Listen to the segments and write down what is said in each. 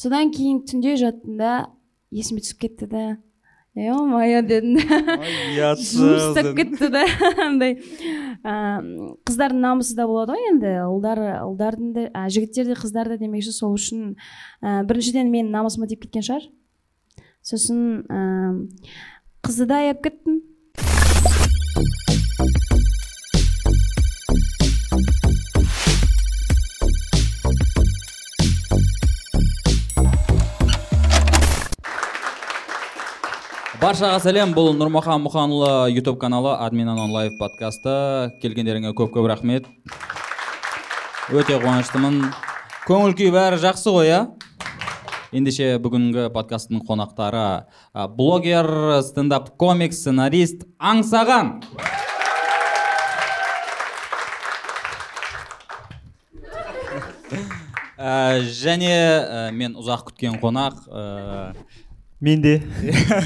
содан кейін түнде жаттым да есіме түсіп кетті да. Е мое дедім да. Кетті да. Андай қыздардың намысы да болады ғой енді. Ұлдар ұлдардың да жігіттер де қыздар да демекші сол үшін ә, біріншіден менің намысыма тиіп кеткен шығар. Сосын ә, қызды да аяп кеттім баршаға сәлем. Бұл нұрмахан мұханұлы ютуб каналы админ анон лайв подкасты. Келгендеріңе көп көп рахмет. Өте қуаныштымын. Көңіл күй бәрі жақсы ғой иә? Ендеше бүгінгі подкасттың қонақтары блогер стендап комик сценарист аңсаған. Және мен ұзақ күткен қонақ менде.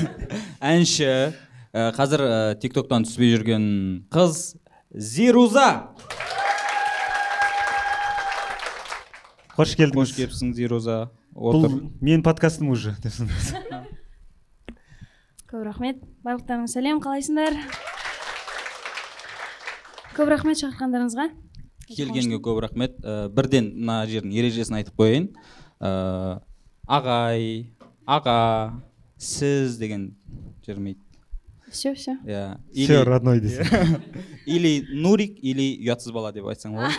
Әнші ә, қазір ә, тиктоктан түспей жүрген қыз зируза. Қош келдіңіз. Қош келіпсің зируза. Бұл менің подкастым уже көп рахмет. Барлықтарыңа сәлем қалайсыңдар? Көп рахмет шақырғандарыңызға. Келгенге көп рахмет. Ә, бірден мына жердің ережесін айтып қояйын. Ә, ағай аға сіз деген жүрмейді все все. Иә все родной десе или нурик или ұятсыз бала деп айтсаң болады.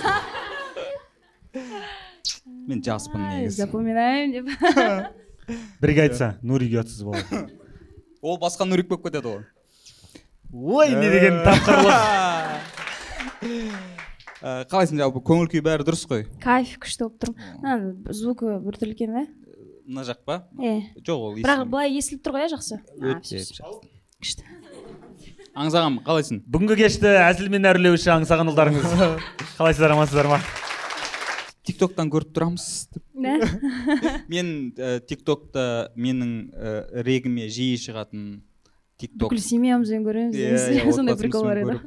Мен жаспын негізі. запоминаем деп. Бірге айтса нурик ұятсыз бала. Ол басқа нурик болып кетеді ғой. Ой не деген тапқырлық. Қалайсың жалпы? Көңіл күй бәрі дұрыс қой? Кайф күшті болып тұрмын звукі біртүрлі екен да мына жақ па? Иә жоқ ол бірақ былай естіліп тұр ғой иә жақсы. Өте күшті. Аңсағам қалайсың бүгінгі кешті әзілмен әрлеуші аңсаған ұлдарыңыз. Қалайсыздар амансыздар ма? Тиктоктан көріп тұрамыз. Мен ә, тиктокта менің ә, регіме жиі шығатын тикток. Бүкіл семьямызбен көреміз сондай прикол бар еді.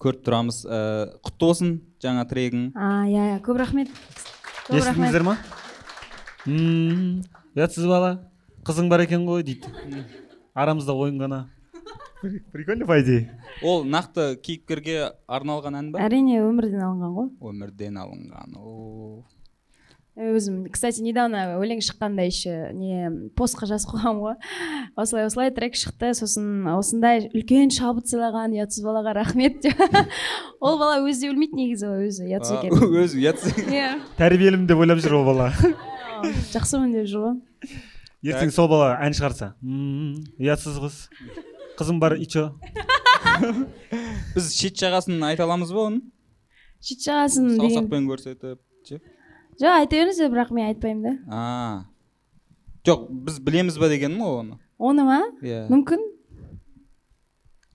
көріп тұрамыз. Ә, құтты болсын жаңа трегің. А иә иә. Көп рахмет. Естідіңіздер ма? Ұятсыз бала? Қызың бар екен ғой дейді. Арамызда ойын ғана. Прикольно по идее. Ол нақты кейіпкерге арналған ән ба? Әрине өмірден алынған ғой. Өмірден алынған о өзім кстати недавно өлең шыққанда еще не постқа жазып қойғанмын ғой. Осылай осылай трек шықты сосын осындай үлкен шабыт сыйлаған ұятсыз балаға рахмет деп. Ол бала өзі де білмейді негізі өзі ұятсыз екенін. өзі ұятсыз иә. Тәрбиелімін деп ойлап жүр ол бала. жақсымын деп жүр ғой. Ертең сол бала ән шығарса. Ұятсыз қыз. Қызым бар ичо. Біз шет жағасын айта аламыз ба оның шет жағасын саусақпен көрсетіп ше? Жоқ айта беріңіздер бірақ мен айтпаймын да. А. Жоқ біз білеміз ба дегенім ғой оны. Оны ма? Иә. Мүмкін.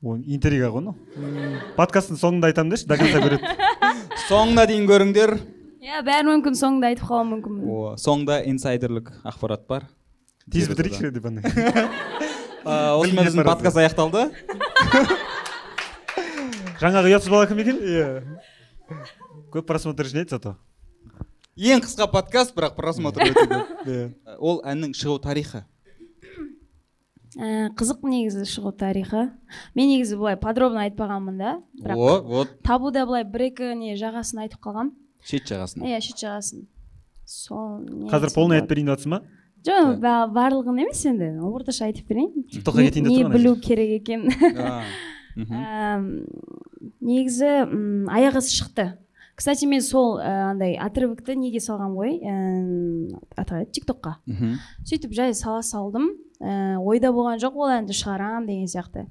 Ол интрига ғой анау подкасттың соңында айтамын деші до конца көреді. Соңына дейін көріңдер. Иә бәрі мүмкін соңында айтып қалуым мүмкінмін о соңында инсайдерлік ақпарат бар тез бітірейікші деп андай осымен біздің подкаст аяқталды жаңағы ұятсыз бала кім екен иә көп просмотр жинайды зато ең қысқа подкаст бірақ просмотр өте көп ол әннің шығу тарихы ә, қызық негізі шығу тарихы мен негізі былай подробно айтпағанмын да бірақ о вот табуда былай бір екі не жағасын айтып қалғанмын шет жағасын иә шет жағасын сол қазір полный айтып берейін деп жатрсың ба жоқ барлығын емес енді. Орташа айтып берейін. Тиктокқа кетейін деп не білу керек екен. Негізі аяқ асты шықты. Кстати мен сол андай отрывокты неге салғанмын ғой? Аты қалай тиктокқа. Сөйтіп жай сала салдым. Ойда болған жоқ ол әнді шығарамын деген сияқты.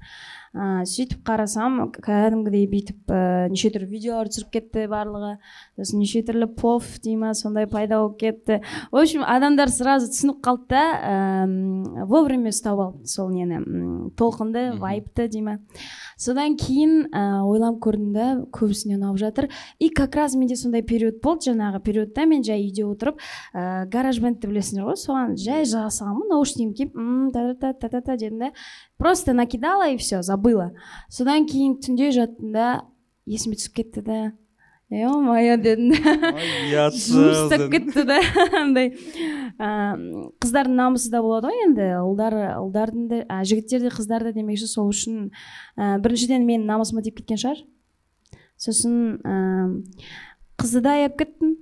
Ә, сөйтіп қарасам кәдімгідей бүйтіп ә, неше түрлі видеолар түсіріп кетті барлығы. Сосын неше түрлі пов дей ма сондай пайда болып кетті. В общем адамдар сразу түсініп қалды да ә, вовремя ұстап алды сол нені. Толқынды вайпты дей ма. Содан кейін ә, ойланып көрдім да көбісіне ұнап жатыр. И как раз менде сондай период болды жаңағы периодта мен жай үйде отырып ә, гараж бендті білесіңдер ғой соған. Жай жаза салғанмын наушнигімді киіп та та та та та дедім да. Просто накидала и все забыла. Содан кейін түнде жаттым да есіме түсіп кетті да. Е мое дедім жуыстап кетті да. андай қыздардың намысы да болады ғой енді ұлдар ұлдардың да. Жігіттер де қыздар да демекші сол үшін ә, біріншіден менің намысыма тиіп кеткен шығар. Сосын ә, қызды да аяп кеттім.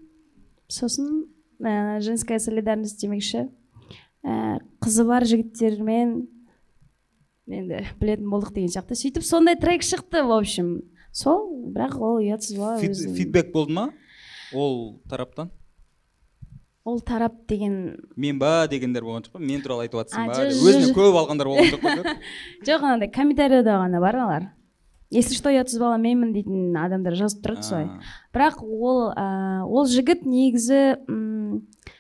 Сосын ә, женская солидарность демекші. Ә, қызы бар жігіттермен енді білетін болдық деген сияқты. Сөйтіп сондай трек шықты в общем. Сол бірақ ол ұятсыз бала фидбек болды ма? Ол тараптан? Ол тарап деген мен ба дегендер болған жоқ па? Мен туралы айтып жатрсың ба? өзіне көп алғандар болған жоқ па жоқ анандай комментарияда ғана бар алар если что ұятсыз бала менмін дейтін адамдар жазып тұрады солай. Бірақ ол ә, ол жігіт негізі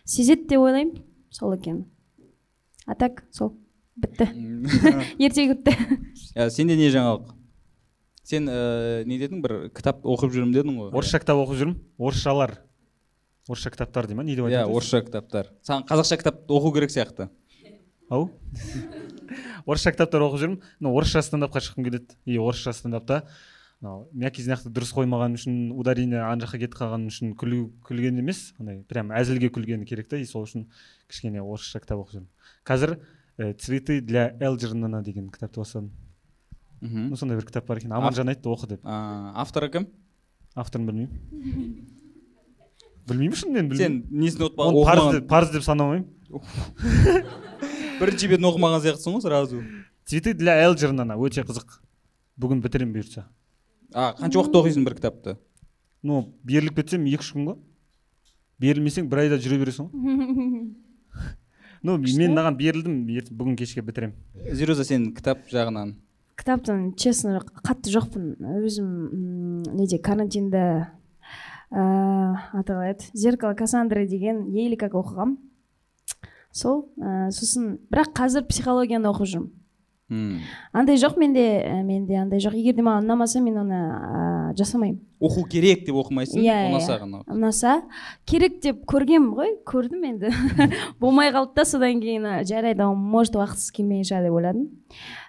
сезеді деп ойлаймын. Сол екен. А так сол. Бітті. Ертегі бітті сенде не жаңалық? Сен ә, не дедің? бір кітап оқып жүрмін дедің ғой. Орысша кітап оқып жүрмін. Орысшалар. Орысша кітаптар дей ма? Не деп айтады? Иә орысша кітаптар. Саған қазақша кітап оқу керек сияқты. Ау? Орысша кітаптар оқып жүрмін. Но орысша стендапқа шыққым келеді. И орысша стендапта. Мынау мягкий знақты дұрыс қоймаған үшін ударение ана жаққа кетіп қалған үшін күлу күлген емес. Андай прям әзілге күлгені керек та. И сол үшін кішкене орысша кітап оқып жүрмін. Қазір ә, цветы для элджернана деген кітапты бастадым мхм. Ну сондай бір кітап бар екен. Аманжан айтты оқы деп. Авторы кім? Авторын білмеймін. Білмеймін шынымен білмеймін. сен несін парыз деп санамаймын. Бірінші бетін оқымаған сияқтысың ғой сразу. Цветы для элджернана өте қызық. Бүгін бітіремін бұйыртса. А қанша уақытта оқисың бір кітапты? Ну беріліп кетсем екі үш күн ғой. Берілмесең бір айда жүре бересің ғой. ну мен мынаған берілдім бүгін кешке бітіремін. Зируза сен кітап жағынан? Кітаптан честно қатты жоқпын. Өзім неде карантинда ыыы аты қалай еді зеркало кассандры деген еле как оқығам. Сол ә, сосын бірақ қазір психологияны оқып жүрмін. Андай жоқ менде ә, менде андай жоқ. Егер де маған ұнамаса мен оны ә, жасамаймын. Оқу керек деп оқымайсың? Иә yeah, ұнаса ғана ұнаса. Керек деп көргенмін ғой. Көрдім енді. Болмай қалды да содан кейін жарайды может уақытсыз келмеген шығар деп ойладым.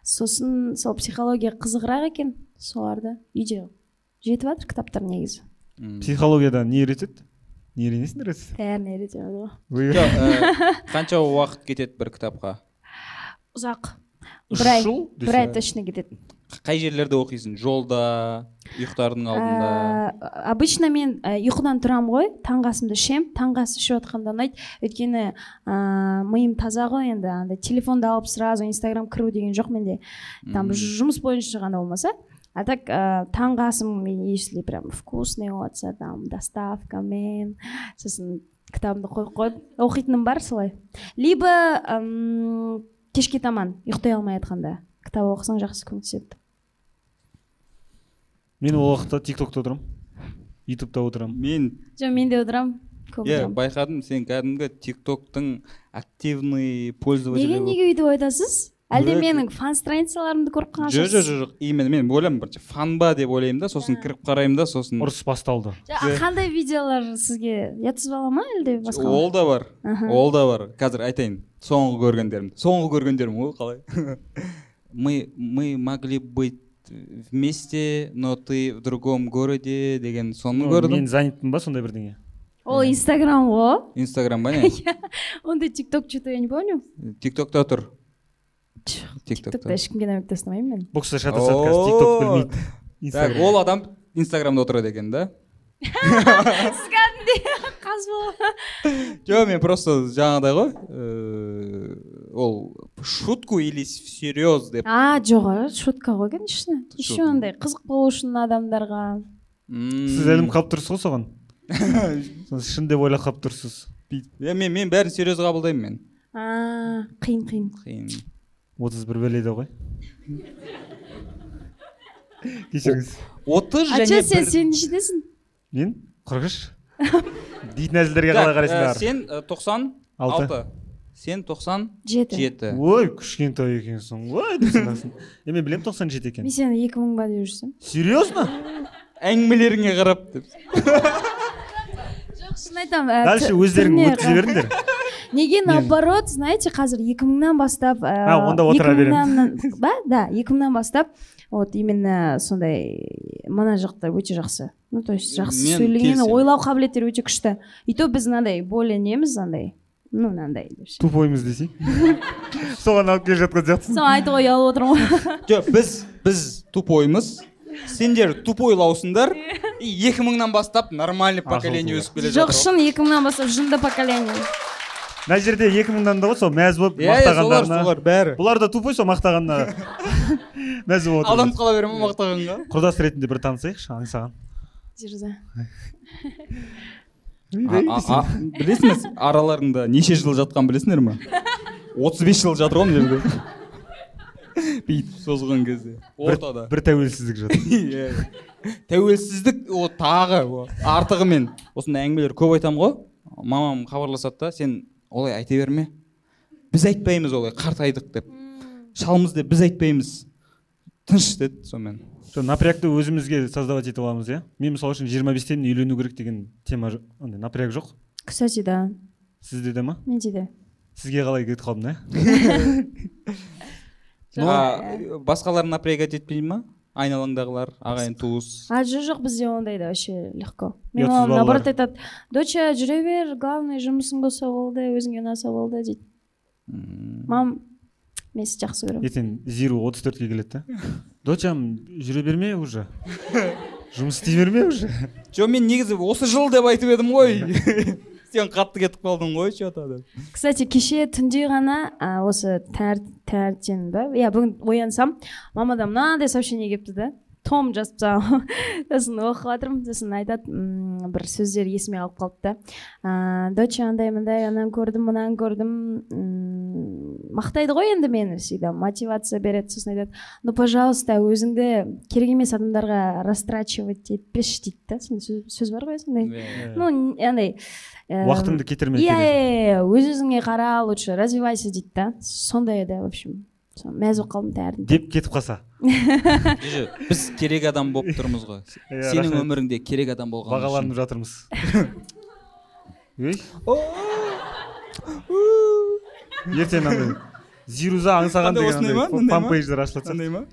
Сосын сол психология қызығырақ екен соларды үйде жетіп жатыр кітаптар негізі. Психологияда не үйретеді? Не үйренесіңдер өзі бәрін үйретеді ғой. Қанша уақыт кетеді бір кітапқа? Ұзақ. Бір ай бір ай точно кетеді қай жерлерде оқисың? Жолда ұйықтардың алдында? Ә, обычно мен ә, ұйқыдан тұрамын ғой. Таңғы асымды ішемін. Таңғы ас ішіп жатқанда ұнайды. Өйткені ә, миым таза ғой енді. Андай телефонды алып сразу инстаграм кіру деген жоқ менде. Там жұмыс бойынша ғана болмаса. А так ә, таңғы асым если прям вкусный болыватса там доставкамен сосын кітабымды қойып қойып оқитыным бар солай. Либо кешке таман ұйықтай алмай жатқанда кітап оқысаң жақсы көмектеседі мен ол уақытта тик токта отырамын ютубта отырамын мен жоқ мен де отырамын көп иә байқадым сен кәдімгі тик токтың активный пользователь неге неге өйтіп айтасыз? Әлде менің фан страницаларымды көріп қалған жоқ жоқ жоқ именно мен ойлаймын бірінші. Фан ба деп ойлаймын да сосын кіріп қараймын да сосын. ұрыс басталды. Қандай видеолар сізге? Ұятсыз бала ма әлде басқа? Ол да бар. Ол да бар. Қазір айтайын. Соңғы көргендерім. Соңғы көргендерім ғой қалай? Мы мы могли быть вместе но ты в другом городе деген соны көрдім. мен занятпын ба сондай бірдеңе? Ол инстаграм ғой? Инстаграм ба не? Ондай тик ток че то я не помню. Тик токта тұр. Тик токта ешкімге намек тастамаймын мен бұл кісі шатасады қазір тик ток білмейді ол адам инстаграмда отырады екен да сіз кәдімгідей қаз жоқ мен просто жаңағыдай ғой ол шутку или всерьез деп а жоқ шутка ғой конечно еще андай қызық болу үшін адамдарға сіз ілім қалып тұрсыз ғой соған шын деп ойлап қалып тұрсыз мен мен бәрін серьез қабылдаймын мен а қиын қиын қиын отыз бір бәледе ғой. Кешіріңіз. Отыз және сен сен нешедесің мен? Қырық үш. Дейтін әзілдерге қалай қарайсыңдар. сен тоқсан алты. сен тоқсан жеті. жеті. Ой кішкентай екенсің. Ғой е мен білемін тоқсан жеті екенін. Мен сені екі мың ба деп жүрсем серьезно? Әңгімелеріңе қарап деп. Жоқ шын айтамын дальше өздерің өткізе беріңдер. неге наоборот знаете қазір екі мыңнан бастап ә, А, онда отыра беремін. ба да екі мыңнан бастап вот именно сондай мына жақтар өте жақсы. Ну то есть жақсы сөйлеген ойлау қабілеттері өте күшті. И то біз мынандай более неміз андай ну мынандай тупоймыз десей соған алып келе жатқан сияқтысың соны айтуға ұялып отырмын ғой. Жоқ біз біз тупоймыз. Сендер тупойлаусыңдар и екі мыңнан бастап нормальный поколение өсіп келе жоқ жатыр. шын екі мыңнан бастап жынды поколение. Мына жерде екі мыңнан да ғой сол мәз болып иә иә мақтағандарына. солар бәрі. Бұлар да тупой сол мақтағанына. Мәз болып отыр алданып қала бере ма мақтағанға? құрдас ретінде бір танысайықшы аңсаған жүрді А- а- а- білесіңіз араларында неше жыл жатқан білесіңдер ма? отыз бес жыл жатыр ғой мына жерде. Бүйтіп созған кезде. Ортада. бір тәуелсіздік жатыр. Иә. тәуелсіздік о тағы о, артығымен осындай әңгімелер көп айтамын ғой. Мамам хабарласады да сен олай айта берме. Біз айтпаймыз олай қартайдық деп. Шалмыз деп біз айтпаймыз. Тыныш деді сонымен. Сол напрягты өзімізге создавать етіп аламыз иә? Мен мысалы үшін жиырма бестен үйлену керек деген тема андай напряг жоқ? Кстати да. Сізде де ма? Менде де. Сізге қалай кетіп қалдым иә а, басқалар напрягать етпей ма? Айналаңдағылар ағайын туыс. А жоқ жоқ бізде ондай да вообще легко. Мен балалар. наоборот айтады доча жүре бер главное жұмысың болса болды өзіңе ұнаса болды дейді. Мам мен сізді жақсы көремін. Ертең зиру отыз төртке келеді да. Дочам жүре берме уже? Жұмыс істей берме уже? Жоқ мен негізі осы жыл деп айтып едім ғой. Сен қатты кетіп қалдың ғой че то деп кстати кеше түнде ғана осы таңертең ба? Иә бүгін оянсам мамадан мынандай сообщение келіпті да. Том жазып тастаған. Сосын оқып жатырмын. Сосын айтады бір сөздер есіме қалып қалды да ә, доча андай мындай ананы көрдім мынаны көрдім мақтайды ғой енді мені всегда мотивация береді сосын айтады ну пожалуйста өзіңді керек емес адамдарға растрачивать етпеші дейді да. Сондай сөз, бар ғой сондай. Ну андай уақытыңды кетірме иә керек. иә иә өз өзіңе қара лучше развивайся дейді да. Сондай да в общем. Мәз болып қалдым таңертең деп кетіп қалса? Біз керек адам болып тұрмыз ғой. Иә, сенің өміріңде керек адам болған бағаланып жатырмыз. Өй. Ертең андай зируза аңсаған деген фанпейдждер ашылады. Қандай ма?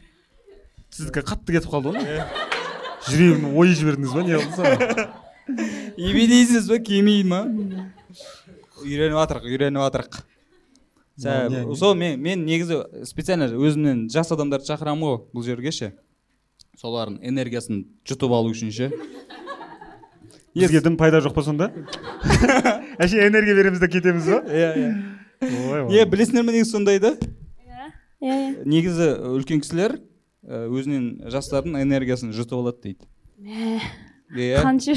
Сіздікі қатты кетіп қалды ғой. Жүрегімнің ойы жібердіңіз ба не қылдыңыз еби дейсіз ба келмейді ма? Үйреніп жатырық үйреніп жатырық? Сол мен мен негізі специально өзімнен жас адамдарды шақырамын ғой бұл жерге ше. Солардың энергиясын жұтып алу үшін ше. Бізге дым пайда жоқ па сонда? Әше энергия береміз да кетеміз ба? Иә иә. Ой иә білесіңдер ме негізі сондай да иә иә. Негізі үлкен кісілер өзінен жастардың энергиясын жұтып алады дейді. Мә. Иә қанша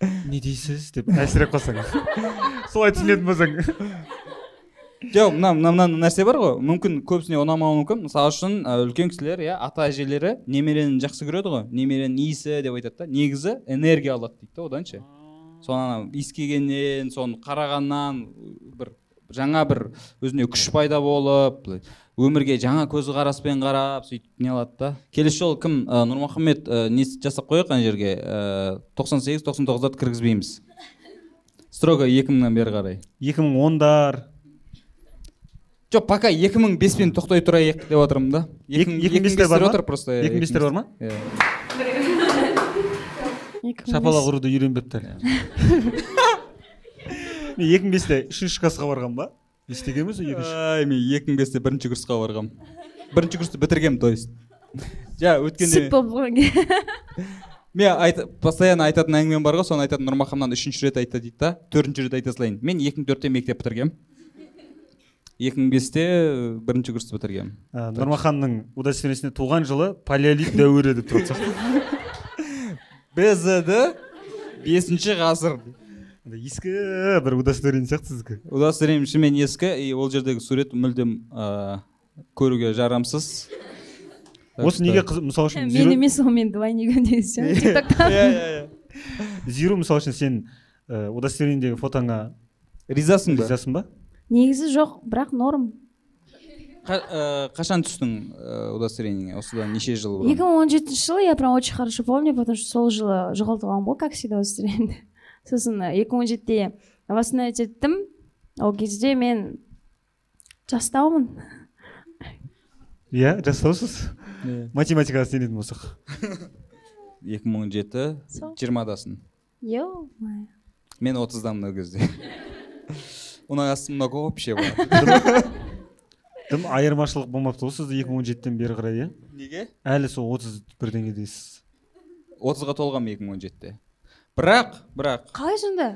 не дейсіз деп әлсіреп қалсаң. Солай түсінетін болсаң. Жоқ мына мына мына нәрсе бар ғой. Мүмкін көбісіне ұнамауы мүмкін. Мысалы үшін үлкен кісілер иә ата әжелері немерені жақсы көреді ғой. Немеренің иісі деп айтады да. Негізі энергия алады дейді да одан ше. Соны ана иіскегеннен соны қарағаннан бір жаңа бір өзіне күш пайда болып былай өмірге жаңа көзқараспен қарап сөйтіп не алады да. Келесі жолы кім ә, нұрмұхаммед ә, не жасап қояйық ана жерге? Тоқсан сегіз тоқсан тоғыздарды кіргізбейміз строго екі мыңнан бері қарай. Екі мың ондар. Жоқ пока екі мың беспен тоқтай тұрайық деп отырмын да. Екі- мың бестер бар ма? отыр просто Екі мың бестер бар ма? иә. Шапалақ ұруды үйренбепті әлі мен екі мың бесте үшінші классқа барғанмын ба? Нешеде емес екінші? Ай мен екі мың бесте бірінші курсқа барғанмын бірінші курсты бітіргенмін то есть. Жа өткенде сүт болып мен айт, постоянно айтатын әңгімем бар ғой соны айтатын нұрмаханнан үшінші рет айтты дейді да төртінші рет айта салайын. Мен екі мың төртте мектеп бітіргенмін екі мың бесте бірінші курсты бітіргенмін ә, нұрмаханның удостоверениесінде туған жылы палеолит дәуірі деп тұрады. Сияқты бзд бесінші ғасыр. Ескі бір удостоверение сияқты сіздікі удостоверением шынымен ескі. И ол жердегі сурет мүлдем ә, көруге жарамсыз. Осы неге қыз мысалы үшін мен емес ол мен двойнигім деген иә иә иә. Зиру мысалы үшін сен удостоверениедегі фотоңа ризасың ба? ризасың ба? Негізі жоқ бірақ норм. Қа- ә, қашан түстің ә, удостоверениеге осыдан неше жыл екі бұрын мың он жетінші жылы я прям очень хорошо помню потому что сол жылы жоғалтып алғанмын ғой как всегда удостоверениемді сосын екі мың он жетіде обосновать еттім ол кезде мен жастаумын иә жастаусыз? Математикаға сенетін болсақ. екі мың он жеті жиырмадасың ё мен отыздамын ол кезде. у нас много общего дым айырмашылық болмапты ғой сізде екі мың он жетіден бері қарай иә? Неге? Әлі сол отыз бірдеңедесіз отызға толғанмын екі мың он жетіде? Бірақ бірақ. Қалай сонда?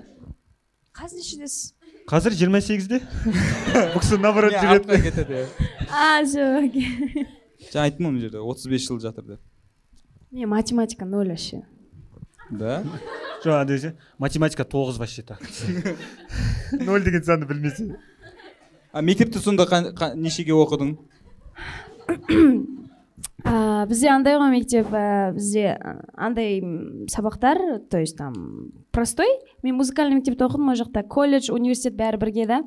Қазір нешедесіз қазір жиырма сегізде. Бұл кісі наоборот Не, жүреді. кетеді а все окей. Жаңа айттым ғой мына жерде отыз бес жыл жатыр деп. Мен математика ноль вообще. Да? Жоқ андай ше математика тоғыз вообще так ноль деген санды білмесе. А мектепте сонда нешеге оқыдың? а, бізде андай ғой мектеп ә, бізде ә, андай сабақтар то есть там простой. Мен музыкальный мектепте оқыдым ол жақта. Колледж университет бәрі бірге да.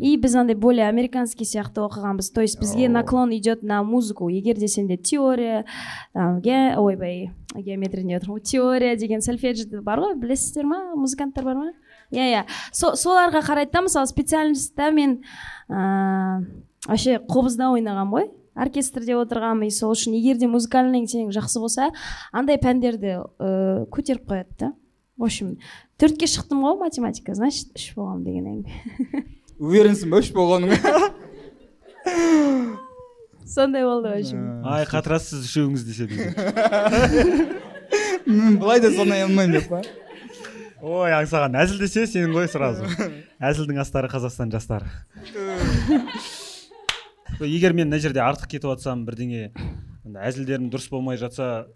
И біз андай более американский сияқты оқығанбыз. То есть бізге наклон идет на музыку. Егер де сенде теория там, ге- ойбай геометрия деп отырмын ғой теория деген сольфедж бар ғой білесіздер ма музыканттар бар ма? Иә иә. Со- соларға қарайды да мысалы специальностьта мен ыыы вообще қобызда ойнағанмын ғой. Оркестрде отырғанмын. И сол үшін егер де музыкальный сенің жақсы болса андай пәндерді ыыы көтеріп қояды да. В общем төртке шықтым ғой математика значит үш болғанмын деген әңгіме уверенсің ба үш болғаныңа? Сондай болды в общем. Ай қатырасыз үшеуіңіз десе мен былай да санай алмаймын деп па? Ой аңсаған. Әзіл десе сенің ғой сразу. Әзілдің астары қазақстан жастары егер мен мына жерде артық кетіп жатсам бірдеңе әзілдерім дұрыс болмай жатса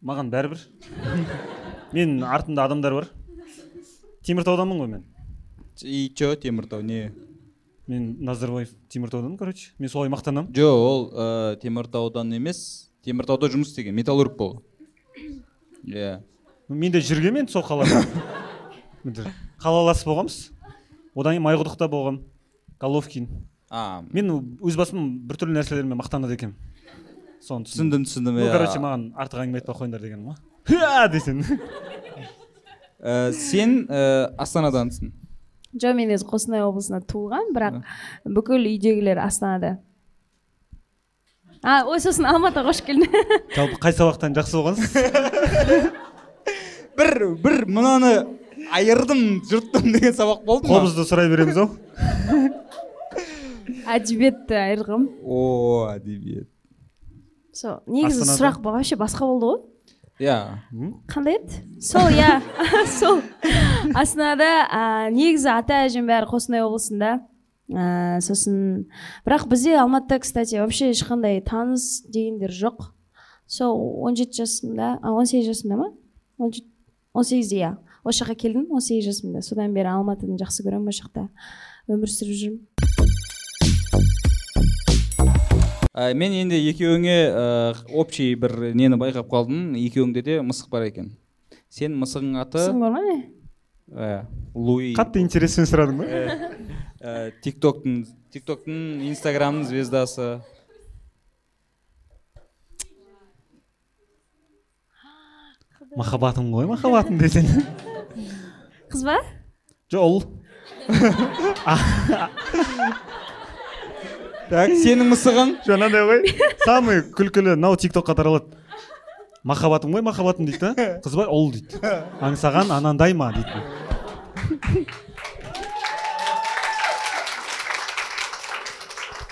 маған бәрібір. Мен артымда адамдар бар. Теміртауданмын ғой мен. И че теміртау не? Мен назарбаев теміртауданмын короче. Мен солай мақтанамын. Жоқ ол ә, теміртаудан емес. Теміртауда жұмыс істеген металлург болған иә. Мен де жүргенмін сол қалада. Енді қалалас болғанбыз. Одан кейін майқұдықта болғанмын головкин. А мен өз басым біртүрлі нәрселермен мақтанады екенмін. Соны түсіндім. Түсіндім иә. короче маған артық әңгіме айтпай ақ қойыңдар дегенім ғой. Десең. Ә, сен ә, астанадансың жоқ мен өзі қостанай облысында туылған бірақ бүкіл үйдегілер астанада. А ой сосын алматыға қош келдің. Жалпы қай сабақтан жақсы болғансыз? бір бір мынаны айырдым жұрттым деген сабақ болды ма? Қобызды сұрай береміз ау. әдебиетті айырғым. О әдебиет. Сол негізі сұрақ вообще басқа болды ғой. Иә. Қандай еді? Сол иә. Сол. Астанада негізі ата әжем бәрі қостанай облысында. Ә, сосын бірақ бізде алматыда кстати вообще ешқандай таныс дегендер жоқ. Сол он жеті жасымда а, он сегіз жасымда ма? Он жет- он сегізде иә. Осы жаққа келдім он сегіз жасымда. Содан бері алматыны жақсы көремін ол жақта. Өмір сүріп жүрмін. Ә, мен енді екеуіңе ә, общий бір нені байқап қалдым. Екеуіңде де мысық бар екен. Сен мысығың аты? Сың бар ма не? Ә, луи. Қатты интереспен сұрадың ба? Ә, тиктоктың тиктоктың инстаграмның звездасы. Махаббатым ғой махаббатым десең. Қыз ба? Жоқ ұл так сенің мысығың? Мынандай ғой. Самый күлкілі мынау тиктокқа таралады. Махаббатым ғой махаббатым дейді да? Қыз ба ұл дейді аңсаған анандай ма дейді.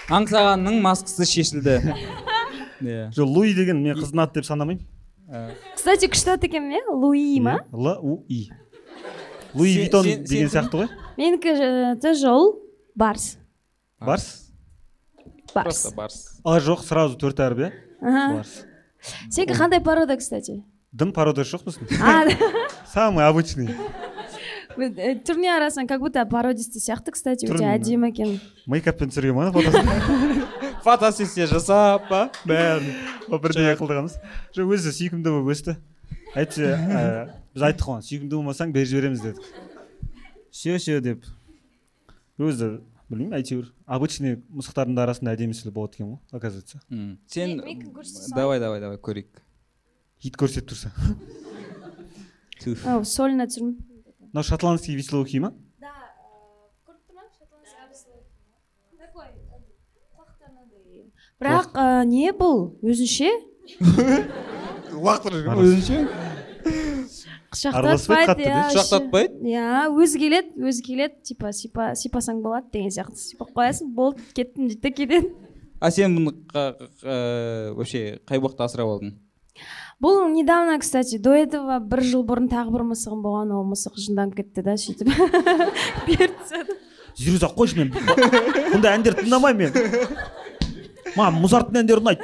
Аңсағанның маскасы шешілді. Иә. Жоқ луи деген мен қыздың аты деп санамаймын. Кстати күшті аты екен иә луи ма? Л у и луи витон деген сияқты ғой. Менікі тоже ұл барс. Барс? Барс. Просто барс. А жоқ сразу төрт әріп иә? Барс. Сенікі қандай порода кстати? Дым пародиясы жоқ біздің. А самый обычный. Э, түріне қарасаң как будто пародисті сияқты кстати өте әдемі екен мейкаппен түсірген ма фотосын фотосессия жасап па бәрін. Бірдеңе қылдырғанбыз жоқ өзі сүйкімді болып өсті. Әйтпесе ә, біз айттық қой сүйкімді болмасаң беріп жібереміз дедік. Все все деп. Өзі білмеймін әйтеуір. Обычный мысықтардың да арасында әдемісі болады екен ғой оказывается. М. сен давай давай давай көрейік. Ит көрсетіп тұрса. Ау сольно түсірмін мынау шотландский веселый ма? Бірақ ә, не бұл? Өзінше? Лақтырып жүр өзінше? Құшақтатпайды иә, құшақтатпайды? иә өзі келеді өзі келеді типа сипа сипасаң болады деген сияқты. Сипап қоясың болды кеттім дейді да кетеді а сен бұны вообще қай уақытта асырап алдың? Бұл недавно кстати до этого бір жыл бұрын тағы бір мысығым болған ол мысық жынданып кетті да сөйтіп. Беріп жүре сақ қойшы мен. Бұндай әндерді тыңдамаймын мен. Маған музарттың әндері ұнайды.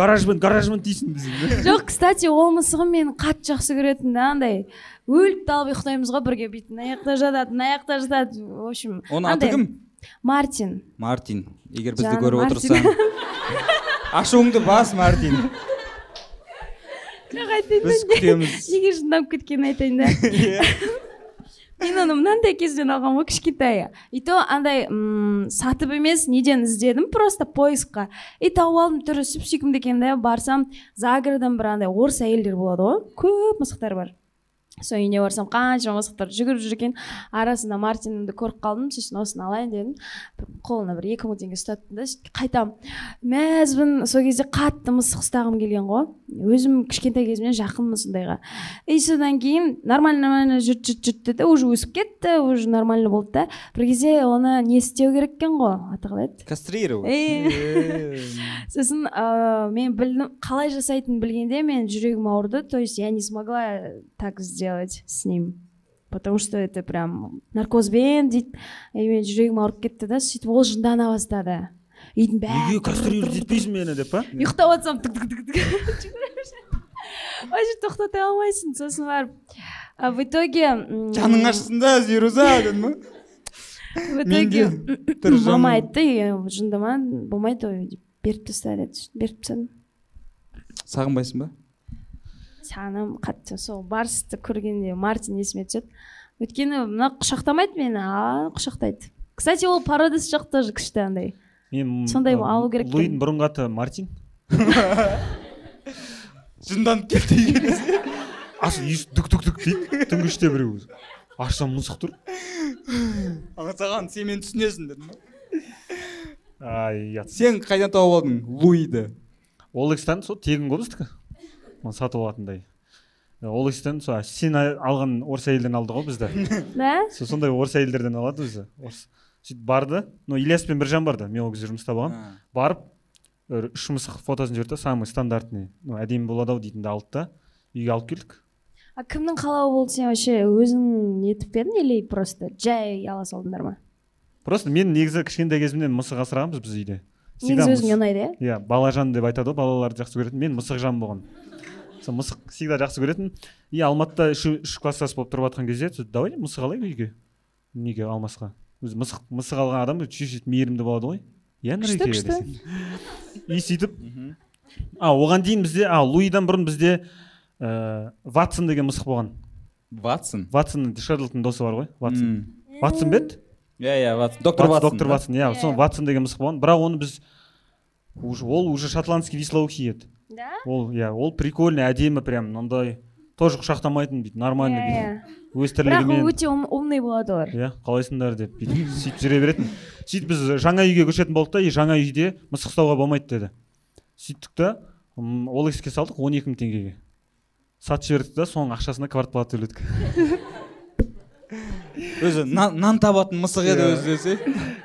Гаражбен гаражбен дейсің біз жоқ кстати ол мысығым мені қатты жақсы көретін да андай өліп талып ұйықтаймыз ғой бірге бүйтіп мына жақта жатады мына жақта жатады. В общем оның аты кім? Мартин. Мартин. Егер бізді көріп отырсаң. Ашуыңды бас мартин. Жоқ айтайын біз да күтеміз. неге жынданып кеткенін айтайын да. мен оны мынандай кезден алғанмын ғой кішкентай и то андай м сатып емес неден іздедім просто поискқа. И тауып алдым түрі сүп сүйкімді екен да барсам загороддан бір андай орыс әйелдер болады ғой. Көп мысықтар бар. Сол үйіне барсам қаншама мысықтар жүгіріп жүр екен. Арасында мартинімді көріп қалдым сосын осыны алайын дедім. Қолына бір екі мың теңге ұстаттым да сөйтіп қайтамын мәзбін сол кезде қатты мысық ұстағым келген ғой. Өзім кішкентай кезімнен жақынмын сондайға. И содан кейін нормально нормально жүрді жүрді жүрді да уже өсіп кетті уже нормально болды да. Бір кезде оны не істеу керек екен ғой аты қалай еді кастрировать сосын ыыы мен білдім қалай жасайтынын білгенде мен жүрегім ауырды. То есть я не смогла так сделать. С ним. Потому что это прям наркозбен дейді и жүрегім ауырып кетті да сөйтіп ол жындана бастады үйдің бәрі неге кастрировать етпейсің мені деп па? Ұйықтап жатсам вообще тоқтата алмайсың сосын барып а в итоге жаның ашсын да зируза дедім ба в итоге мама айтты «Е, жындама болмайды ғой деп беріп таста деді беріп тастадым сағынбайсың ба? Сағынамын қатты сол барсты көргенде мартин есіме түседі. Өйткені мына құшақтамайды мені а құшақтайды. Кстати ол породасы жақ тоже күшті андай. Мен Сондай алу керек луидің бұрынғы аты мартин. Жынданып кетті үйге ас үй дүк дүк дүк дейді. Түнгі үште біреу. Ашсам мысық тұр. Саған сен мені түсінесің дедім. Ба ай ұят сен қайдан тауып алдың луиді? Олекстан сол тегін ғой біздікі. Сатып алатындай. Олекстан сол сен алған орыс әйелден алды ғой бізді. Да сол сондай орыс әйелдерден алады өзі. Орыс. Сөйтіп барды. Ну ильяспен біржан барды. Мен ол кезде жұмыста болғанмын барып бір үш мысық фотосын жіберді. Да самый стандартный. Ну әдемі болады ау дейтінді алды да үйге алып келдік. А кімнің қалауы болды сен вообще? Өзің нетіп пе едің или просто жай ала салдыңдар ма? Просто мен негізі кішкентай кезімнен мысық асырағанбыз біз үйде. Негізі өзіңе ұнайды иә? Иә балажан деп айтады ғой балаларды жақсы көретін. Мен мысық жан болғанмын. Сол мысық всегда жақсы көретін. И алматыда үш, үш класстас болып тұрып жатқан кезде давай мысық алайық үйге. Неге алмасқа? Өзі мысық мысық алған адам чуть чуть мейірімді болады ғой. Иә Күшті, нұреке и сөйтіп а оған дейін бізде а луидан бұрын бізде ә, ватсон деген мысық болған. Ватсон? Ватсон шерлоктың досы бар ғой ватсон. Ватсон ба еді? Иә иә ватсон доктор Ватсон, доктор ватсон иә сол ватсон деген мысық болған. Бірақ оны біз уже ол уже шотландский вислоухий еді. Да? Ол иә ол прикольный әдемі прям мынандай тоже құшақтамайтын бүйтіп нормально Иә, бүйтіп. өз бірақ ол тірлігімен өте ум- умный болады олар. Иә қалайсыңдар деп бүйтіп сөйтіп жүре беретін. Сөйтіп біз жаңа үйге көшетін болдық та и жаңа үйде мысық ұстауға болмайды деді. Сөйттік та м, олекске салдық он екі мың теңгеге. Сатып жібердік та соның ақшасына квартплата төледік. Өзі нан, нан табатын мысық еді Иә. өзі десе.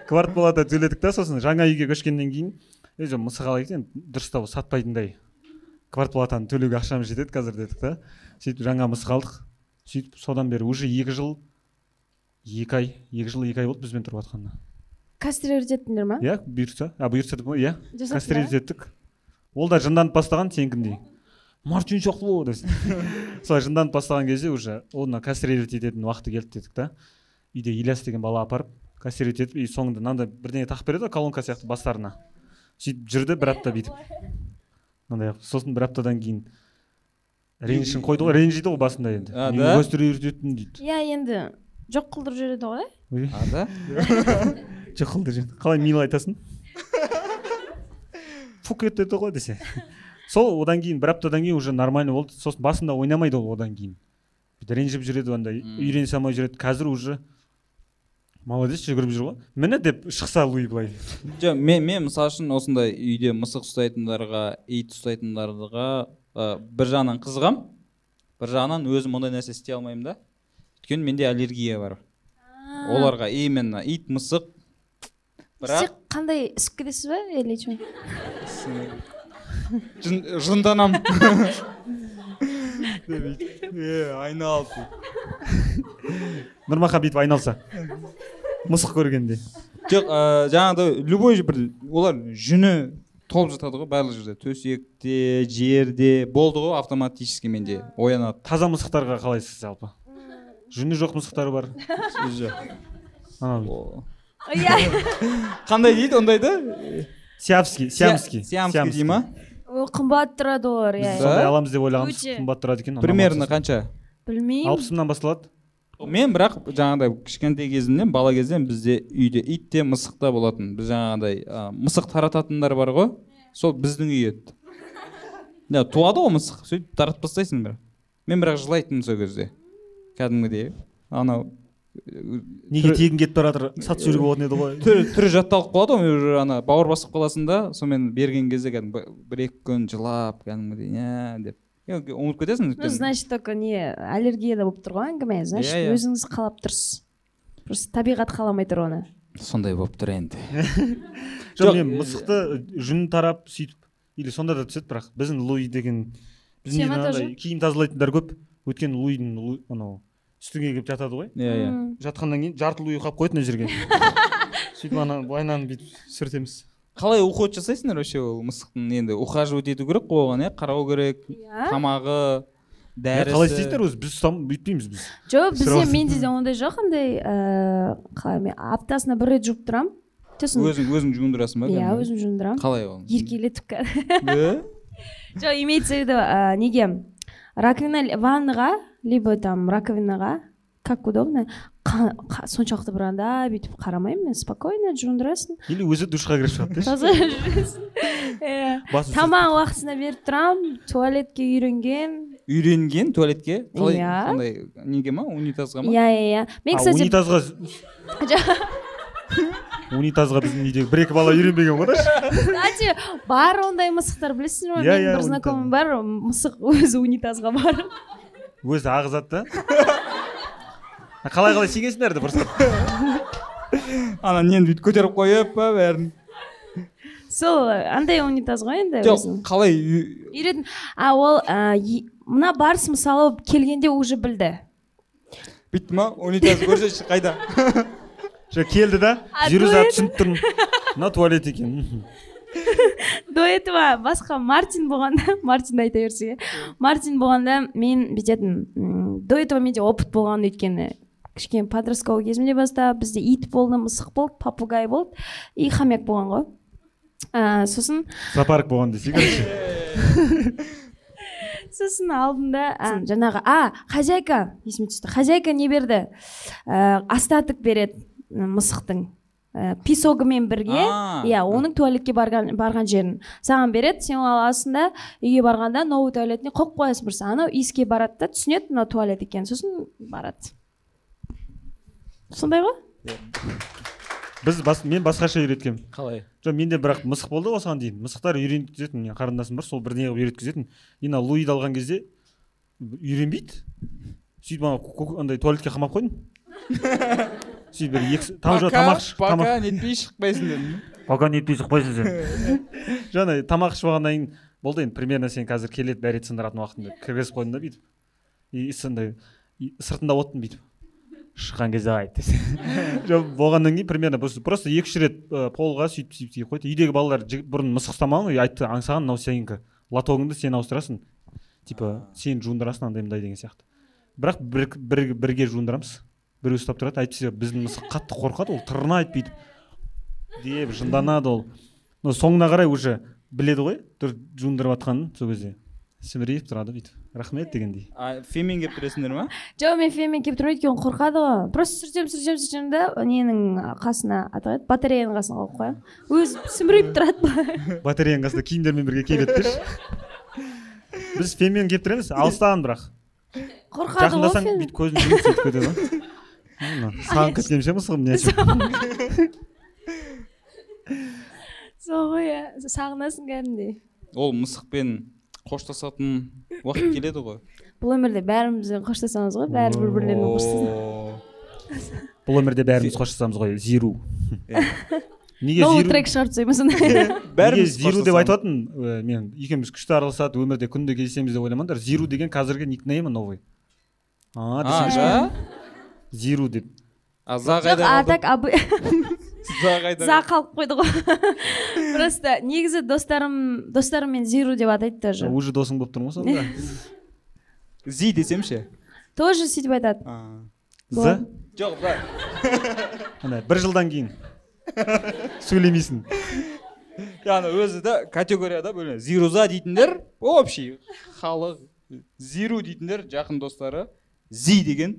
Квартплата төледік та сосын жаңа үйге көшкеннен кейін. Өзі мысық алайық енді дұрыстап сатпайтындай. Квартплатаны төлеуге ақшамыз жетеді қазір дедік та. Сөйтіп жаңа мысық алдық. Сөйтіп содан бері уже екі жыл екі ай екі жыл екі ай болды бізбен тұрып жатқанына. Кастрировать еттіңдер ма? Иә бұйыртса а бұйыртса деп иә. Еттік ол да жынданып бастаған сенікіндей мартин бол десін. Солай жынданып бастаған кезде уже оны кастрировать ететін уақыты келді дедік та. Үйде ильяс деген бала апарып кастрировать етіп и соңында мынандай бірдеңе тағып береді ғой колонка сияқты бастарына. Сөйтіп жүрді бір апта бүйтіп. Мынандай қылып. сосын бір аптадан кейін ренішін қойды ғой ренжиді ғой басында енді. А, неге да? кастрировать еттің дейді. Иә енді жоқ қылдырып жібереді ғой. Ой, а да? Жоқ қылды қалай милый айтасың? Фук етеді ғой десе. Сол одан кейін бір аптадан кейін уже нормально болды. Сосын басында ойнамайды ол одан кейін. Ренжіп жүреді андай үйренісе алмай жүреді. Қазір уже молодец жүгіріп жүр ғой. Міне деп шықса луи былай. Жоқ мен мен мысалы үшін осындай үйде мысық ұстайтындарға ит ұстайтындарға ә, бір жағынан қызығамын бір жағынан өзім ондай нәрсе істей алмаймын да. Өйткені менде аллергия бар. Оларға именно ит мысық сіз қандай ісіп кетесіз ба или че жынданамын айналып нұрмахан бүйтіп айналса. мысық көргенде жоқ ә, жаңағыдай любой бір олар жүні толып жатады ғой барлық жерде. Төсекте жерде болды ғой автоматически менде оянады. Таза мысықтарға қалайсыз жалпы? Жүні жоқ мысықтар бар. Анау. Иә. Қандай дейді ондайды сиамский сиамский. сиамский дей ма? Қымбат тұрады олар иә. сондай аламыз деп ойлағанбыз Өте. қымбат тұрады екен примерно қанша? Білмеймін. Алпыс мыңнан басталады. Мен бірақ жаңағыдай кішкентай кезімнен бала кезден бізде үйде ит те мысық та болатын біз жаңағыдай ә, мысық тарататындар бар ғой. Сол біздің үй еді. Ja, туады ғой мысық. Сөйтіп таратып тастайсың бірақ мен бірақ жылайтынмын сол кезде. Кәдімгідей. Анау неге тегін кетіп бара жатыр? Сатып жіберуге болатын еді ғой. Түрі түрі жатталып қалады ғой. Уже ана бауыр басып қаласың да сонымен берген кезде кәдімгі бір екі күн жылап кәдімгідей иә деп. Ұмытып кетесің ну өйткені значит только не аллергияда болып тұр ғой әңгіме. Значит Иә, иә. өзіңіз қалап тұрсыз. Просто табиғат қаламай тұр оны. Сондай болып тұр енді. Жоқ мен мысықты жүн тарап сөйтіп или сонда да түседі бірақ біздің луи деген біздің андай киім тазалайтындар көп. Өйткені луидің лу- анау үстіңе келіп жатады ғой. Иә иә. Жатқаннан кейін жарты луи қалып қояды мына жерге. Сөйтіп ана былайынан бүйтіп сүртеміз. Қалай уход жасайсыңдар вообще ол мысықтың енді? Ухаживать ету керек қой оған иә? Қарау керек иә. тамағы дәрісі қалай істейсіздер өзі? Біз бүйтпейміз біз. Жоқ бізде менде де ондай жоқ андай ыыы қалай мен аптасына бір рет жуып тұрамын. Сосын өзің өзің жуындырасың ба иә өзім жуындырамын қалай ол? Еркелетіп кәдімгі. Жоқ имеется в виду неге? Раковина ваннаға либо там раковинаға? Как удобно. Соншалықты бір андай бүйтіп қарамаймын мен спокойно жуындырасың или өзі душқа кіріп шығады таза жүресің. Иә тамағын уақытысында беріп тұрамын туалетке үйренген. Үйренген туалетке? Қалай? Иә. қандай неге ма? Унитазға ма? Иә иә иә. Мен кстати унитазға унитазға біздің үйдегі бір екі бала үйренбеген ғой кстати бар ондай мысықтар білесіздер ма? Иә, менің иә, бір знакомым бар мысық өзі унитазға барып. Өзі ағызады да. қалай қалай сенесіңдер деп ұрысады ана нені бүйтіп көтеріп қойып па бәрін? Сол андай унитаз ғой енді жоқ қалай үй- үйретін а ол мына барс мысалы келгенде уже білді. Бүйтті ма? Унитаз көрсетші қайда? Жоқ келді да. Жатып түсініп тұрмын. Мына туалет екен. До этого басқа мартин болғанда мартинді айта берсек иә мартин болғанда мен бүйтетінмін м, до этого менде опыт болған өйткені. Кішкене подростковый кезімде бастап бізде ит болды мысық болды попугай болды и хомяк болған ғой. Ә, сосын зоопарк болған десей короче. Сосын алдында а, жаңағы а хозяйка есіме түсті хозяйка не берді? Ә, остаток береді мысықтың ә, песогымен бірге. Иә оның туалетке барған барған жерін. Саған береді сен оны аласың да үйге барғанда новый туалетіне қойып қоясың просто. Анау иіске барады да түсінеді мынау туалет екенін. Сосын барады. Сондай ғой біз бас, мен басқаша үйреткенмін. Қалай? Жоқ менде бірақ мысық болды ғой осыған дейін. Мысықтар үйреткізетін менің қарындасым бар сол бірдеңе қылып үйреткізетін. И мына луиді алған кезде үйренбейді. Сөйтіп ана андай туалетке қамап қойдым. Сөйтіп бір екі там жоқ тамақ пока нетпей шықпайсың дедім. Пока нетпей шықпайсың сен жаңа тамақ ішіп алғаннан кейін болды енді примерно сен қазір келеді дәрет сындыратын уақытың деп кіргізіп қойдым да бүйтіп. И сондай сыртында оттым бүйтіп. Шыққан кезде айт жоқ болғаннан кейін примерно просто просто екі үш рет полға сөйтіп сөйтіп сөйтіп қойды. Үйдегі балалар бұрын мысық ұстамаған ғой айтты аңсаған мынау сенікі лотогыңды сен ауыстырасың? Типа сен жуындырасың андай мындай деген сияқты. Бірақ бір, бір, бірге жуындырамыз. Біреу ұстап тұрады әйтпесе біздің мысық қатты қорқады ол тырнайды бүйтіп деп жынданады ол. Но соңына қарай уже біледі ғой жуындырып жатқанын сол кезде. Сімірейіп тұрады бүйтіп рахмет дегендей а фемен келіп тұрасыңдар ма жоқ мен фенмен келіп тұрмын өйткені қорқады ғой. Просто сүртемін сүртемін сүртемін да ненің қасына аталады батареяның қасына қойып қоямын өзі сімірейіп тұрады батареяның қасында киімдермен бірге келеді деші. Біз фенмен келіп тұрамыз алыстан бірақ. Қорқады ғой жақындасаң бүйтіп көзін жұмып сөйтіп кетеді ғой. Саған кеткен ше мысығым не сол ғой иә. Сағынасың кәдімгідей. Ол мысықпен қоштасатын уақыт келеді ғой. Бұл өмірде бәріміз қоштасамыз ғой бәрі бір бірлерімен қоштасады. О, бұл өмірде бәріміз қоштасамыз ғой зиру. Неге новый трек шығарып тастаймын сонда неге бәріміз зиру деп қоштасамыз. айтып жатырмын ә, мен екеуміз күшті араласады өмірде күнде кездесеміз деп ойламаңдар зиру деген қазіргі никнеймі новый. А десеңші зиру деп. А за қайда а так за қалып қойды ғой. Просто негізі достарым достарым мен зиру деп атайды тоже. Уже досың болып тұрмын ғой сонда? Зи десем ше? Тоже сөйтіп айтады. А. з? Жоқ былай ана бір жылдан кейін. Сөйлемейсің. Яғни өзі да категорияда бөлінеді зируза дейтіндер общий. Халық зиру дейтіндер жақын достары. Зи деген